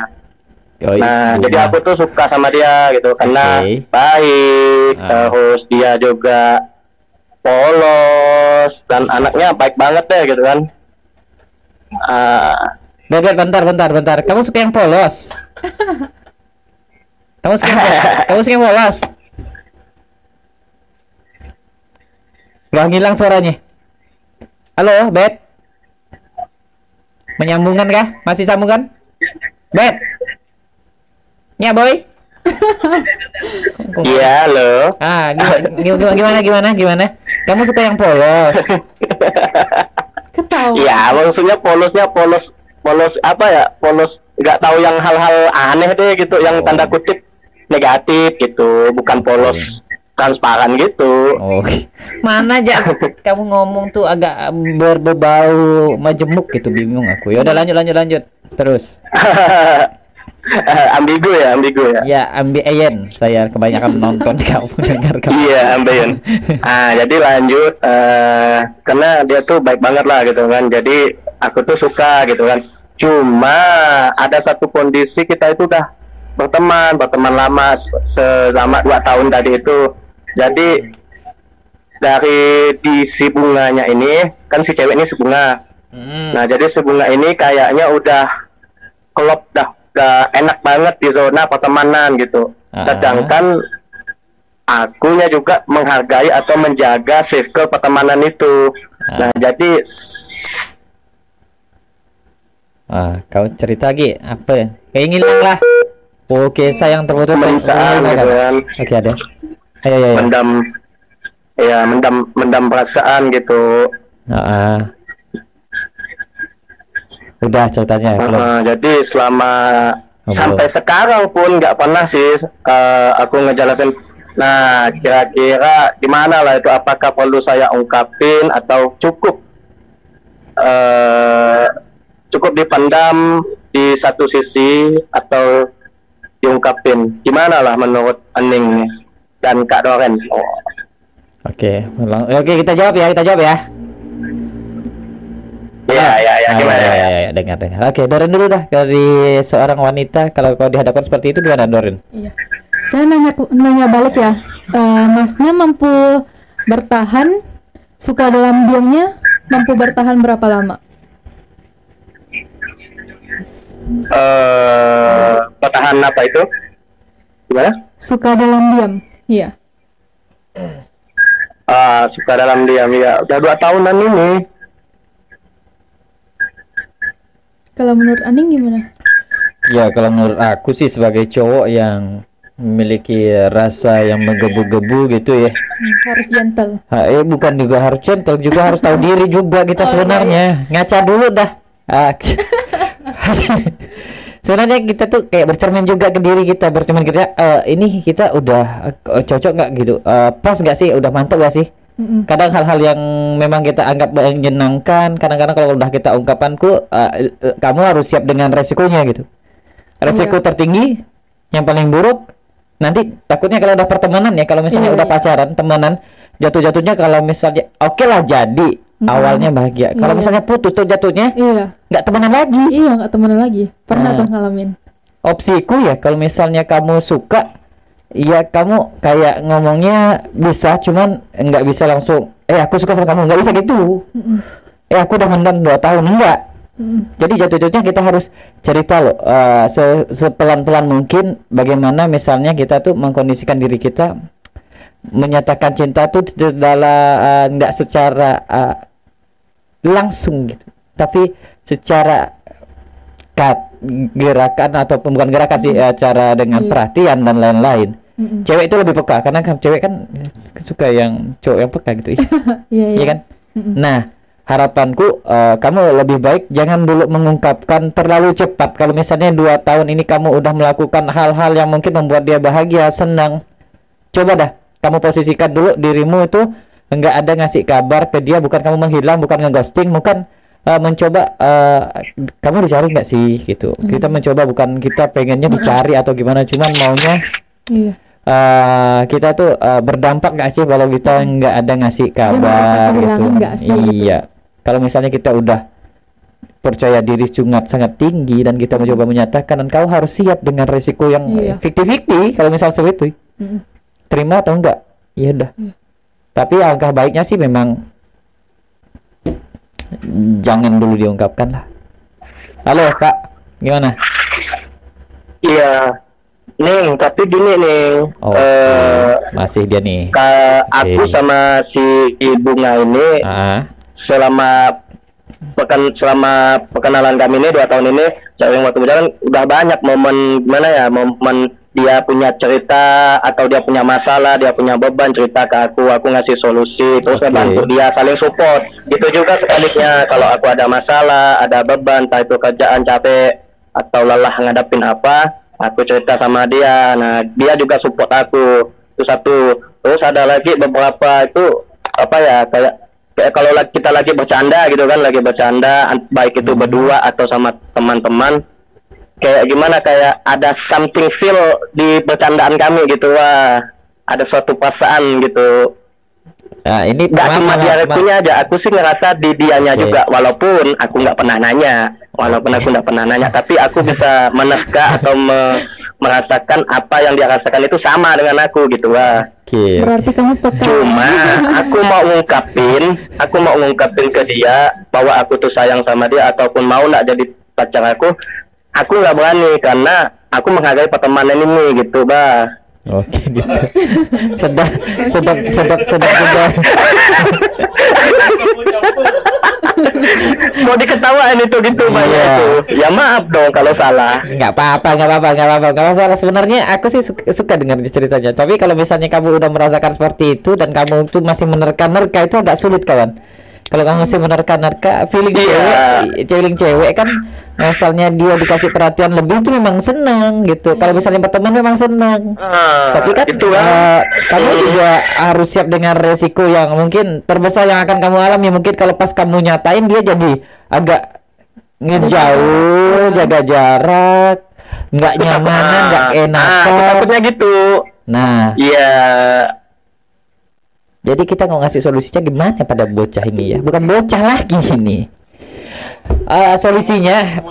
Oh, Nah, iya. jadi aku tuh suka sama dia gitu karena Oke. baik, Ah. terus dia juga polos dan anaknya baik banget deh gitu kan. Ah, Bebet, bentar, bentar, bentar. Kamu suka yang polos? kamu suka yang, kamu suka yang polos? Gak ngilang suaranya. Halo, Bet. Menyambungkan kah? Masih sambungan? Bet. Ya, boy. iya loh. Ah, gimana, gimana, gimana, gimana, gimana? Kamu suka yang polos? ketawa Iya, maksudnya polosnya polos polos apa ya? Polos nggak tahu yang hal-hal aneh deh gitu, yang Oh. tanda kutip negatif gitu, bukan polos transparan gitu. Oh, mana aja kamu ngomong tuh agak berbau majemuk gitu bingung aku. Ya udah lanjut lanjut lanjut. Terus. ambigu ya, ambigu ya. Ya, ambil Ayen. Saya kebanyakan nonton kamu dengar kamu. Iya, ambeien. Ah, jadi lanjut eh karena dia tuh baik banget lah gitu kan. Jadi aku tuh suka gitu kan. Cuma ada satu kondisi kita itu udah berteman, berteman lama se- selama dua tahun tadi itu. Jadi dari di si bunganya ini kan si cewek ini si bunga. Hmm. Nah, jadi si bunga ini kayaknya udah klop dah, udah enak banget di zona pertemanan gitu. Ah. Sedangkan akunya juga menghargai atau menjaga circle pertemanan itu. Ah. Nah, jadi Ah, kau cerita lagi apa? ya? Kayak ngilang lah. Oke, sayang terputus. Pemeriksaan Oh, ada. gitu kan. Oke, ada. Ayo, ayo, ayo. mendam ya mendam mendam perasaan gitu. Ah, ah. Udah ceritanya belum? Uh, jadi selama Oh, sampai belum. sekarang pun nggak pernah sih uh, aku ngejelasin. Nah, kira-kira gimana lah itu? Apakah perlu saya ungkapin atau cukup uh, cukup dipendam di satu sisi atau diungkapin? Gimana lah menurut Aning nih dan Kak Doren? Oh. Oke, ulang- oke kita jawab ya, kita jawab ya. Ya, ya, ya, Ah, gimana ya, ya? ya, ya, dengar, dengar. Oke, Doren dulu dah dari seorang wanita. Kalau kau dihadapkan seperti itu gimana, Doren? Iya. Saya nanya nanya balik ya. Eh, masnya mampu bertahan suka dalam diamnya mampu bertahan berapa lama? Eh, pertahanan apa itu? Gimana? Suka dalam diam. Iya. Ah, suka dalam diam ya. Udah dua tahunan ini. Kalau menurut Aning gimana? Ya, kalau menurut aku sih sebagai cowok yang memiliki rasa yang menggebu-gebu gitu ya. Hmm, harus gentle. Ha, eh, bukan juga harus gentle, juga harus tahu diri juga kita sebenarnya. Ngaca dulu dah. Ah, sebenarnya kita tuh kayak bercermin juga ke diri kita, bercermin kita eh, ini kita udah eh, cocok nggak gitu, Eh, pas nggak sih, udah mantap nggak sih? Mm-mm. Kadang hal-hal yang memang kita anggap menyenangkan, kadang-kadang kalau udah kita ungkapanku, eh, eh, kamu harus siap dengan resikonya gitu. Resiko Iya. tertinggi, yang paling buruk, nanti takutnya kalau udah pertemanan ya, kalau misalnya Iya, udah iya. pacaran, temenan, jatuh-jatuhnya kalau misalnya, oke lah jadi, Awalnya bahagia. Kalau Iya. misalnya putus tuh jatuhnya, Iya. nggak temenan lagi. Iya nggak temenan lagi. Pernah Nah. tuh ngalamin. Opsiku ya, kalau misalnya kamu suka, ya kamu kayak ngomongnya bisa, cuman nggak bisa langsung, eh aku suka sama kamu, nggak bisa gitu. Mm-mm. eh aku udah mendam dua tahun enggak Mm-mm. jadi jatuh-jatuhnya kita harus cerita loh eh, se- sepelan-pelan mungkin bagaimana misalnya kita tuh mengkondisikan diri kita menyatakan cinta tuh dalam nggak secara eh, langsung gitu tapi secara kat gerakan ataupun bukan gerakan sih eh, cara dengan Iya. perhatian dan lain-lain Mm-mm. cewek itu lebih peka karena kan cewek kan suka yang cowok yang peka gitu. Iya, Iya kan? Mm-mm. Nah, harapanku eh, kamu lebih baik jangan dulu mengungkapkan terlalu cepat. Kalau misalnya dua tahun ini kamu udah melakukan hal-hal yang mungkin membuat dia bahagia, senang, coba dah kamu posisikan dulu dirimu itu enggak ada ngasih kabar ke dia, bukan kamu menghilang, bukan ngeghosting, bukan eh, mencoba eh, kamu dicari nggak sih gitu. Kita mencoba bukan kita pengennya dicari atau gimana, cuman maunya Iya. eh kita tuh eh, berdampak gak sih kalau kita nggak ada ngasih merasa kabar gitu kehilangan nggak sih gitu? iya kalau misalnya kita udah percaya diri sangat sangat tinggi dan kita mencoba menyatakan dan kau harus siap dengan resiko yang Iya. fiktif-fiktif kalau misal seperti itu Mm-mm. terima atau enggak ya udah Iya. Tapi alangkah baiknya sih memang jangan dulu diungkapkan lah halo kak gimana Iya. Ning, tapi gini nih. oh eh, masih dia nih ka- aku Oke. sama si Bunga ini ah selama pekan selama perkenalan kami ini dua tahun ini sering waktu berjalan udah banyak momen gimana ya momen dia punya cerita atau dia punya masalah dia punya beban cerita ke aku aku ngasih solusi terus Oke. ngebantu dia saling support. Itu juga sebaliknya kalau aku ada masalah ada beban entah itu kerjaan capek atau lelah ngadapin apa aku cerita sama dia. Nah dia juga support aku. Itu satu. Terus ada lagi beberapa itu apa ya kayak kayak kalau kita lagi bercanda gitu kan lagi bercanda an- baik itu berdua atau sama teman-teman kayak gimana kayak ada something feel di bercandaan kami gitu wah ada suatu perasaan gitu Nah, ini nggak maaf, cuma dia punya aja aku sih ngerasa di dianya Oke. juga walaupun aku nggak pernah nanya walaupun aku nggak pernah nanya tapi aku bisa menerka atau me- merasakan apa yang dia rasakan itu sama dengan aku gitu wah Oke. Berarti kamu peka. Cuma aku mau ngungkapin, aku mau ngungkapin ke dia bahwa aku tuh sayang sama dia ataupun mau nak jadi pacar aku, aku nggak berani karena aku menghargai pertemanan ini gitu, bah. Oke gitu. sedap, sedap, sedap, sedap juga. Mau diketawain itu gitu Iya. banyak itu. Ya maaf dong kalau salah. Nggak apa-apa, nggak apa-apa, nggak apa-apa, nggak masalah. Sebenarnya aku sih suka, suka dengar ceritanya. Tapi kalau misalnya kamu udah merasakan seperti itu dan kamu tuh masih menerka-nerka itu agak sulit kawan. Kalau kamu masih menerka-nerka, feeling Iya. cewek, feeling cewek kan, misalnya dia dikasih perhatian lebih itu memang seneng gitu. Kalau misalnya berteman memang seneng. Ah, Tapi kan itu kan. eh, kamu juga harus siap dengan resiko yang mungkin terbesar yang akan kamu alami. Mungkin kalau pas kamu nyatain dia jadi agak ngejauh, jaga jarak, nggak nyamanan, nggak Ah, aku enakan. takutnya gitu. Nah, Iya. Jadi kita mau ngasih solusinya gimana pada bocah ini ya? Bukan bocah lagi ini. Eh, solusinya,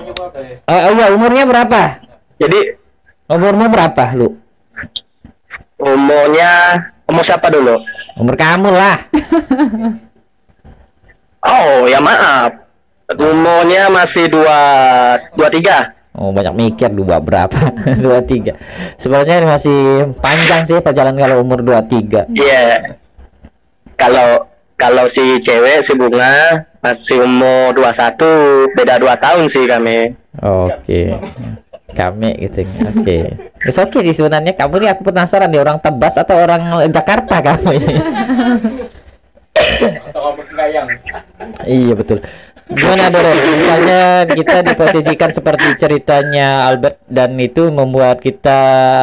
eh, oh iya, umurnya berapa? Jadi Umurmu berapa lu? umurnya umur siapa dulu? Umur kamu lah. Oh, ya maaf. Umurnya masih dua dua tiga. Oh banyak mikir dua berapa dua tiga sebenarnya masih panjang sih perjalanan kalau umur dua tiga Iya. Kalau kalau si cewek si bunga masih umur 21 beda dua tahun sih kami. oke. Kami gitu oke. It's okay sih sebenarnya. Kamu nih aku penasaran nih orang Tebas atau orang Jakarta kamu ini? Iya betul. Gimana Doren misalnya kita diposisikan seperti ceritanya Albert dan itu membuat kita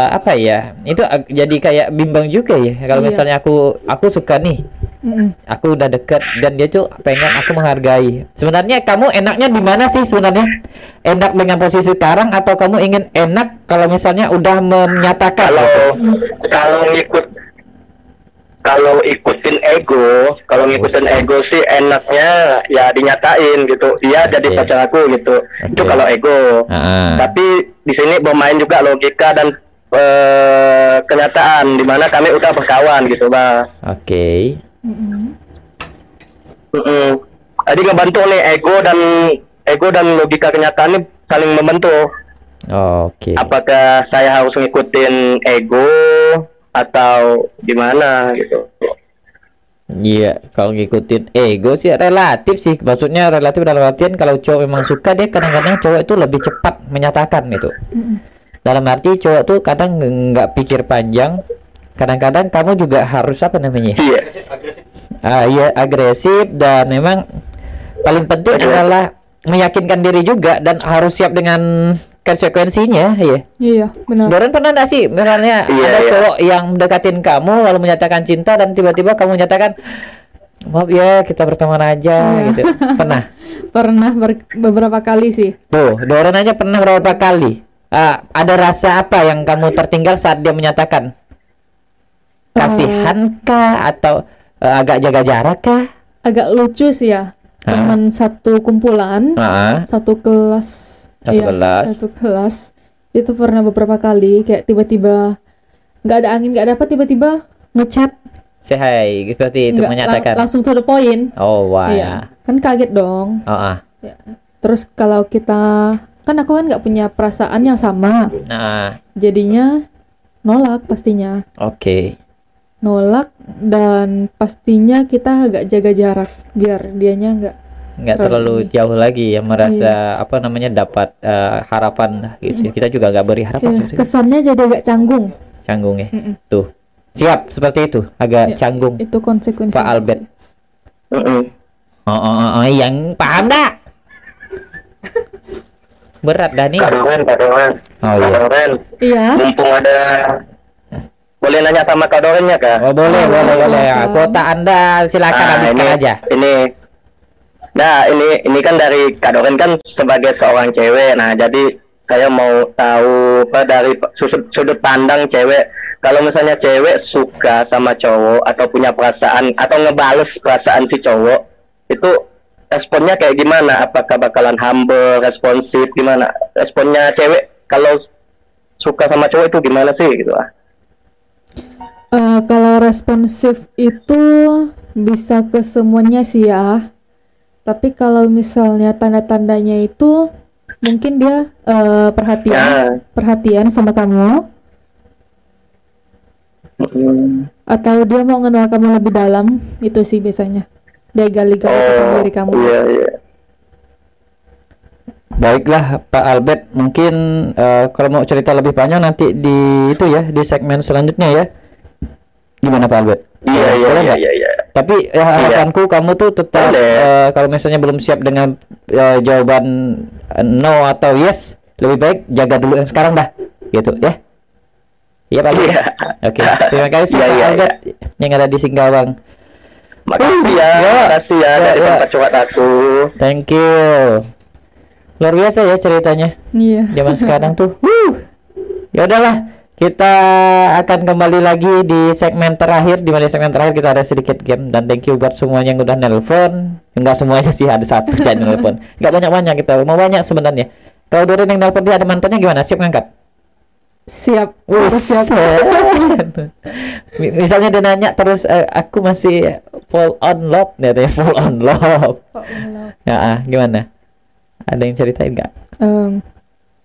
apa ya itu jadi kayak bimbang juga ya. Kalau Iya. misalnya aku aku suka nih Mm-mm. aku udah deket dan dia tuh pengen aku menghargai. Sebenarnya kamu enaknya di mana sih sebenarnya? Enak dengan posisi sekarang atau kamu ingin enak kalau misalnya udah menyatakan? Kalau kalau ngikut kalau ikutin ego, kalau ngikutin Us. ego sih enaknya ya dinyatain gitu. Dia jadi Oke. pacar aku gitu. Itu Oke. kalau ego. Ah, Tapi di sini bermain juga logika dan eh, kenyataan di mana kami udah berkawan gitu, Bang. Oke. Mm-mm. Mm-mm. Jadi ngebantu nih ego dan ego dan logika kenyataan ini saling membentuk. Oke. Apakah saya harus ngikutin ego atau gimana gitu? Iya, kalau ngikutin ego sih relatif sih. Maksudnya relatif dalam artian kalau cowok memang suka dia kadang-kadang cowok itu lebih cepat menyatakan gitu. Dalam arti cowok tuh kadang nggak pikir panjang. Kadang-kadang kamu juga harus apa namanya? Iya. agresif agresif Ah, iya agresif dan memang paling penting Agresif. adalah meyakinkan diri juga dan harus siap dengan konsekuensinya, iya. Iya, benar. Doren pernah nggak sih misalnya Iya, ada iya. cowok yang mendekatin kamu lalu menyatakan cinta dan tiba-tiba kamu menyatakan maaf ya kita berteman aja Iya. gitu. Pernah. Pernah ber- beberapa kali sih. Tuh, Doren aja pernah berapa kali. Ah, ada rasa apa yang kamu tertinggal saat dia menyatakan? Kasihan kah atau eh, agak jaga jarak kah? Agak lucu sih ya. Teman satu kumpulan, Ah, satu kelas. Satu Iya, kelas. Satu kelas. Itu pernah beberapa kali kayak tiba-tiba nggak ada angin, nggak ada apa tiba-tiba ngechat say hi seperti itu nggak lang- menyatakan. langsung to the point. Oh, wah. Iya, kan kaget dong. Oh, ah. Terus kalau kita kan aku kan nggak punya perasaan yang sama, Nah, jadinya nolak pastinya. oke. Nolak dan pastinya kita agak jaga jarak biar dianya nggak nggak Terlalu jauh lagi ya merasa apa namanya dapat eh, harapan gitu ya. kita juga nggak beri harapan itu. kesannya jadi agak canggung. canggung ya Mm-mm. tuh siap seperti itu agak Ya. canggung Itu konsekuensinya. Pak Albert sih. Mm-mm. oh, oh, oh, oh, yang paham dah berat Doren, Kak Doren. oh iya Iya. mumpung ada boleh nanya sama Kak Dorennya Kak? oh boleh Oh, boleh boleh Ya, kuota anda silakan Nah, habiskan ini, aja Ini, nah ini ini kan dari Kak Doren kan sebagai seorang cewek. Nah jadi saya mau tahu apa dari sudut, sudut pandang cewek. Kalau misalnya cewek suka sama cowok atau punya perasaan atau ngebales perasaan si cowok, itu responnya kayak gimana? Apakah bakalan humble, responsif, gimana? Responnya cewek kalau suka sama cowok itu gimana sih gitu ah? Eh, kalau responsif itu bisa ke semuanya sih ya. Tapi kalau misalnya tanda-tandanya itu mungkin dia eh, perhatian, Ya. perhatian sama kamu Mm. atau dia mau kenal kamu lebih dalam itu sih biasanya. Dia gali-gali tentang Oh, diri kamu. iya iya. Baiklah Pak Albert, mungkin eh, kalau mau cerita lebih panjang nanti di itu ya di segmen selanjutnya ya. Gimana Pak Albert? Iya iya iya iya. iya. Tapi ya, Siap. harapanku kamu tuh tetap eh, kalau misalnya belum siap dengan eh, jawaban eh, no atau yes, lebih baik jaga dulu yang sekarang dah, gitu ya. Iya Pak Albert. Iya. Oke, terima kasih Iya, Pak iya, Albert yang ada di Singkawang. Makasih ya, Ya. makasih ya, Ya, dari ya. tempat curhat aku. Thank you. Luar biasa ya ceritanya. Iya. zaman sekarang tuh. Wuh. Ya udahlah, kita akan kembali lagi di segmen terakhir. Di mana segmen terakhir kita ada sedikit game dan thank you buat semuanya yang udah nelpon. Enggak semuanya sih ada satu jangan nelpon. Enggak banyak-banyak kita. Mau banyak sebenarnya. Kalau Dorin yang nelpon dia ada mantannya gimana? Siap ngangkat? Siap. Harus siap. Mi- Misalnya dia nanya terus eh, aku masih full on love, tanya full on love. Kok ngelau? Ya, ah, gimana? Ada yang ceritain nggak? Em,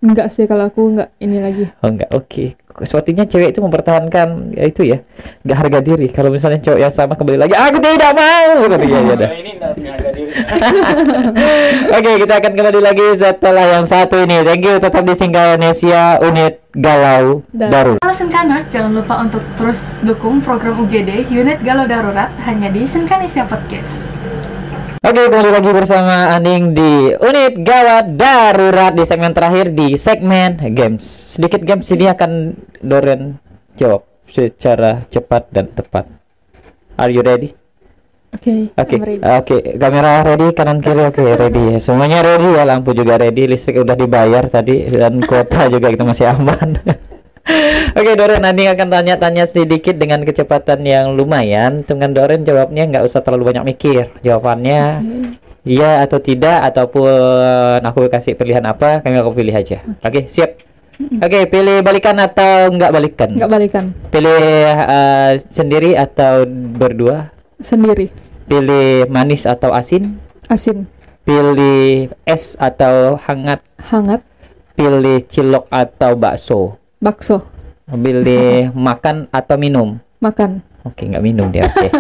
enggak sih kalau aku enggak ini lagi. Oh enggak, oke. Sepertinya cewek itu mempertahankan ya itu ya, nggak harga diri. Kalau misalnya cowok yang sama kembali lagi, aku tidak mau. Gitu ya, ya udah. Nah, ini nggak punya harga diri Oke, kita akan kembali lagi setelah yang satu ini. Thank you, tetap di Singkanesia Unit Galau Dan- Daru. Halo Senkaners, jangan lupa untuk terus dukung program UGD Unit Galau Darurat hanya di Senkanesia Podcast. Oke, kembali lagi bersama Aning di Unit Gawat Darurat di segmen terakhir di segmen games. Sedikit games ini akan Doren jawab secara cepat dan tepat. Are you ready? Oke. Oke, oke, kamera ready kanan kiri oke ready. Semuanya ready ya, lampu juga ready, listrik udah dibayar tadi dan kuota juga kita masih aman. Oke, Doren nanti akan tanya-tanya sedikit dengan kecepatan yang lumayan. Dengan Doren jawabnya nggak usah terlalu banyak mikir. Jawabannya iya atau tidak ataupun aku kasih pilihan apa, kami aku pilih aja. Oke, siap. Oke, pilih balikan atau nggak balikan? Enggak balikan. Pilih eh, sendiri atau berdua? Sendiri. Pilih manis atau asin? Asin. Pilih es atau hangat? Hangat. Pilih cilok atau bakso? Bakso. Pilih makan atau minum? Makan. Oke, nggak minum dia. Oke.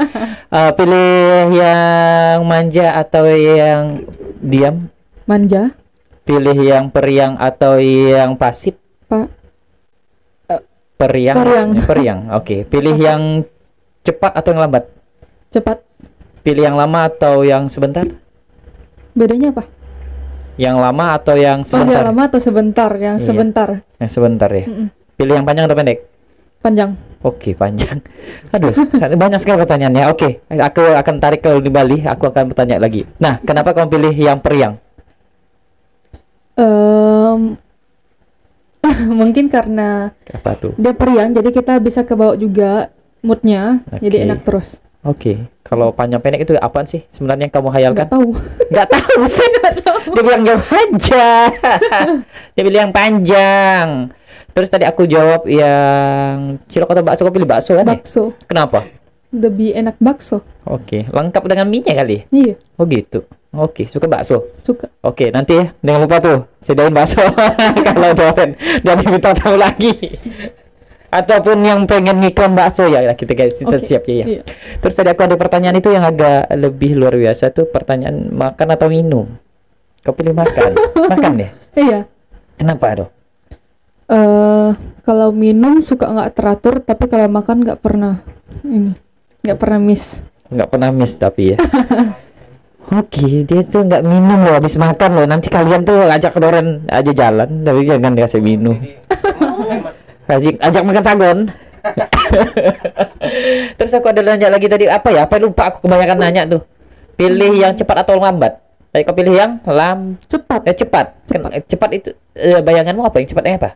Eh, pilih yang manja atau yang diam? Manja, Pilih yang periang atau yang pasif? Pak. Periang. periang. Eh, periang. Oke. Pilih yang cepat atau yang lambat? cepat. Pilih yang lama atau yang sebentar? Bedanya apa? Yang lama atau yang Oh, sebentar? yang lama atau sebentar? Yang Iya. sebentar. Yang sebentar ya. Mm-mm. Pilih yang panjang atau pendek? Panjang. Oke, panjang. Aduh, banyak sekali pertanyaannya. Oke, aku akan tarik ke kembali. Aku akan bertanya lagi. Nah, kenapa kamu pilih yang periang? Em, mungkin karena Apa tuh? dia periang, jadi kita bisa kebawa juga moodnya, jadi Oke. enak terus. Oke, kalau panjang pendek itu apaan sih sebenarnya yang kamu hayalkan? Nggak tahu. Nggak tahu, saya nggak tahu. Dia bilang jauh aja. Dia bilang yang panjang. Terus tadi aku jawab yang cilok atau bakso, aku pilih bakso kan ya? Bakso, Kenapa? lebih enak bakso. Oke, lengkap dengan mie-nya kali. Iya, Oh gitu. Oke, suka bakso. suka. Oke, nanti ya, jangan lupa tuh sediain bakso kalau Doren dia minta tahu lagi. Ataupun yang pengen ngiklan bakso ya, ya, kita kita Oke, siap ya. ya. iya. Terus tadi aku ada pertanyaan itu yang agak lebih luar biasa tuh pertanyaan makan atau minum. Kau pilih makan, makan deh. Iya. Kenapa dong? eh kalau minum suka nggak teratur, tapi kalau makan nggak pernah ini, nggak pernah miss. Nggak pernah miss tapi ya. Oke, dia tuh nggak minum loh habis makan loh. Nanti kalian tuh ajak Doren aja jalan, tapi jangan dikasih minum. Ajak, ajak makan sagon. Terus aku ada nanya lagi tadi apa ya? Apa lupa aku kebanyakan nanya tuh. Pilih yang cepat atau lambat? Tadi kau pilih yang lam Cepat. eh cepat. Ken- Cepat. cepat itu eh, bayanganmu apa? Yang cepatnya apa?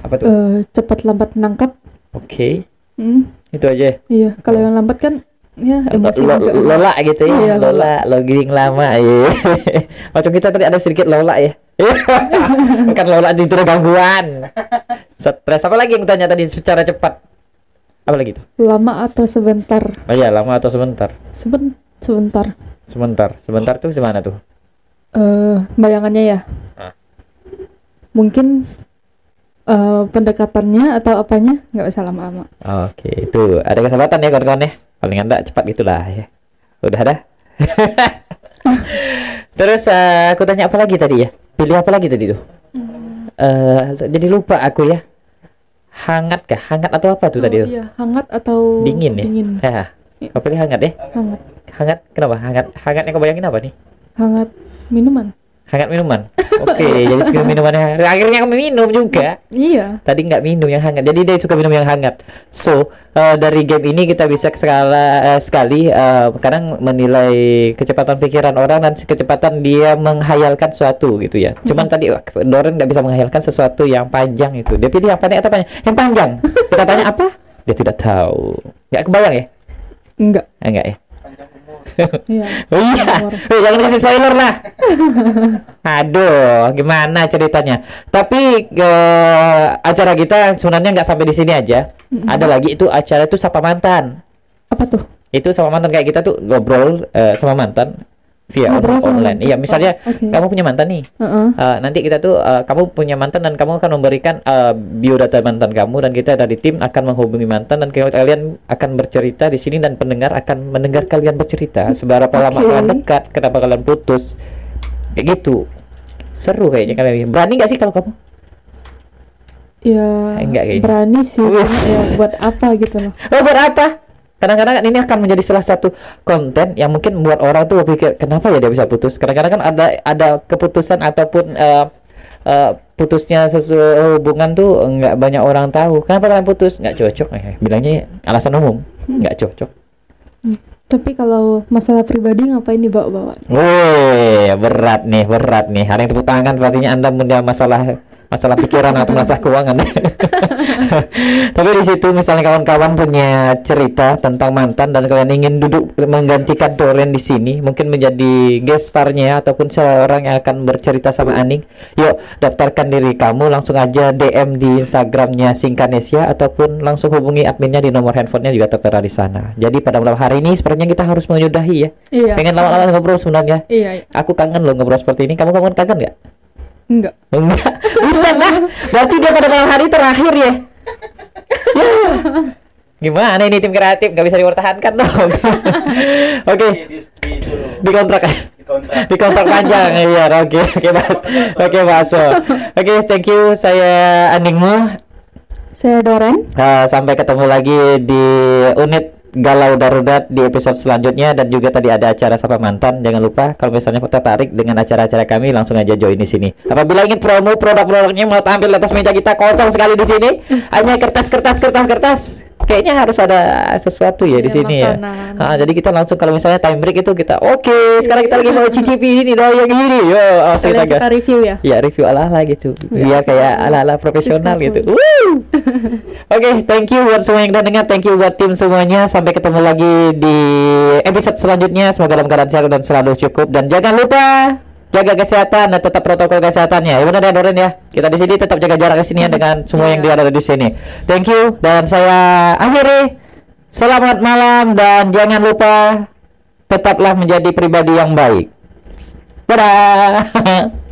Apa tuh? eh cepat lambat nangkap. Oke, Hmm, itu aja. iya, kalau yang lambat kan ya emosi Lo- juga. lola gitu ya Iya, lola logging lama ya macam kita tadi ada sedikit lola ya bukan lola itu gangguan stres apa lagi yang tanya tadi secara cepat? Apa lagi tuh Lama atau sebentar? oh iya lama atau sebentar? Seben sebentar. sebentar. Sebentar tuh gimana tuh? Eh bayangannya ya. Ah. Mungkin eh pendekatannya atau apanya? Nggak usah lama-lama. oke itu. Ada kesempatan ya kawan-kawan ya? Paling enggak cepat gitulah ya. Udah ada terus eh, aku tanya apa lagi tadi ya? Pilih apa lagi tadi tuh? Eh, jadi lupa aku ya hangat kah? Hangat atau apa tuh tadi Oh, tuh? iya, hangat atau dingin ya? Dingin. ya kau pilih hangat ya? Hangat. hangat kenapa? Hangat hangatnya kau bayangin apa nih? Hangat minuman. Hangat minuman? Oke jadi suka minumannya akhirnya kamu minum juga. Iya. tadi nggak minum yang hangat jadi dia suka minum yang hangat. So eh, dari game ini kita bisa skala eh, sekali eh, kadang menilai kecepatan pikiran orang dan kecepatan dia menghayalkan suatu gitu ya. Cuman tadi wah, Doren nggak bisa menghayalkan sesuatu yang panjang itu. Dia pilih yang pendek atau panjang yang panjang. Kita tanya apa? Dia tidak tahu. Nggak kebayang ya? Enggak. Enggak ya Iya. Oh iya. Eh, jangan kasih spoiler lah. Aduh, gimana ceritanya? Tapi eh, acara kita sebenarnya nggak sampai di sini aja. Ada lagi itu acara itu sapa mantan. Apa tuh? Itu sama mantan kayak kita tuh ngobrol eh, sama mantan via sama online. mantan. Iya, misalnya Oh, oke. kamu punya mantan nih. Heeh. Eh, nanti kita tuh eh, kamu punya mantan dan kamu akan memberikan eh, biodata mantan kamu dan kita dari tim akan menghubungi mantan dan kalian akan bercerita di sini dan pendengar akan mendengar kalian bercerita seberapa lama Oke. kalian dekat, kenapa kalian putus, kayak gitu. Seru kayaknya kalian. Berani nggak sih kalau kamu? Ya, Enggak kayaknya. berani sih. Ya buat apa gitu loh. Oh buat apa? Kadang-kadang ini akan menjadi salah satu konten yang mungkin membuat orang tuh berpikir kenapa ya dia bisa putus. Kadang-kadang kan ada ada keputusan ataupun eh, eh, putusnya sesuatu hubungan tuh nggak banyak orang tahu. Kenapa kalian putus? Nggak cocok. Eh, bilangnya alasan umum. Nggak cocok. Tapi kalau masalah pribadi ngapain dibawa-bawa? Woi, berat nih, berat nih. Ada yang tepuk tangan berarti Anda punya masalah masalah pikiran atau masalah keuangan. Tapi di situ misalnya kawan-kawan punya cerita tentang mantan dan kalian ingin duduk menggantikan Doren di sini, mungkin menjadi guest starnya ataupun seorang yang akan bercerita sama Aning. Yuk, daftarkan diri kamu langsung aja DM di Instagramnya Singkanesia ataupun langsung hubungi adminnya di nomor handphonenya juga tertera di sana. Jadi pada malam hari ini sepertinya kita harus menyudahi ya. Iya. Pengen lama-lama ngobrol sebenarnya. Iya, iya. Aku kangen loh ngobrol seperti ini. Kamu kamu kangen nggak? Enggak. Enggak. Bisa lah. Berarti dia pada malam hari terakhir ya. Ya. Gimana ini tim kreatif nggak bisa dipertahankan dong. Oke, Di, di, di, dulu. di kontrak di kontrak. di kontrak panjang iya oke oke Mas oke Maso oke thank you saya Aningmu Saya Doren. Uh, sampai ketemu lagi di unit Galau Darurat di episode selanjutnya dan juga tadi ada acara Sapa Mantan. Jangan lupa kalau misalnya tertarik dengan acara-acara kami langsung aja join di sini. Apabila ingin promo produk-produknya mau tampil di atas meja kita kosong sekali di sini, hanya kertas-kertas kertas-kertas. Kayaknya harus ada sesuatu ya di Iya, sini ya. makanan. Ah, jadi kita langsung kalau misalnya time break itu kita oke, sekarang kita lagi mau cicipi ini dong yang ini. Yo, langsung kita kita review ya. Ya review ala-ala gitu Biar kayak ala-ala profesional Siska gitu! Oke thank you buat semua yang udah dengar Thank you buat tim semuanya Sampai ketemu lagi di episode selanjutnya Semoga dalam keadaan sehat dan selalu cukup Dan jangan lupa Jaga kesehatan dan tetap protokol kesehatannya Ya. Benar ya Doren ya? Kita di sini tetap jaga jarak ke sini ya dengan semua yang Iya. ada di sini. Thank you. Dan saya akhiri. Selamat malam dan jangan lupa Tetaplah menjadi pribadi yang baik. Dadah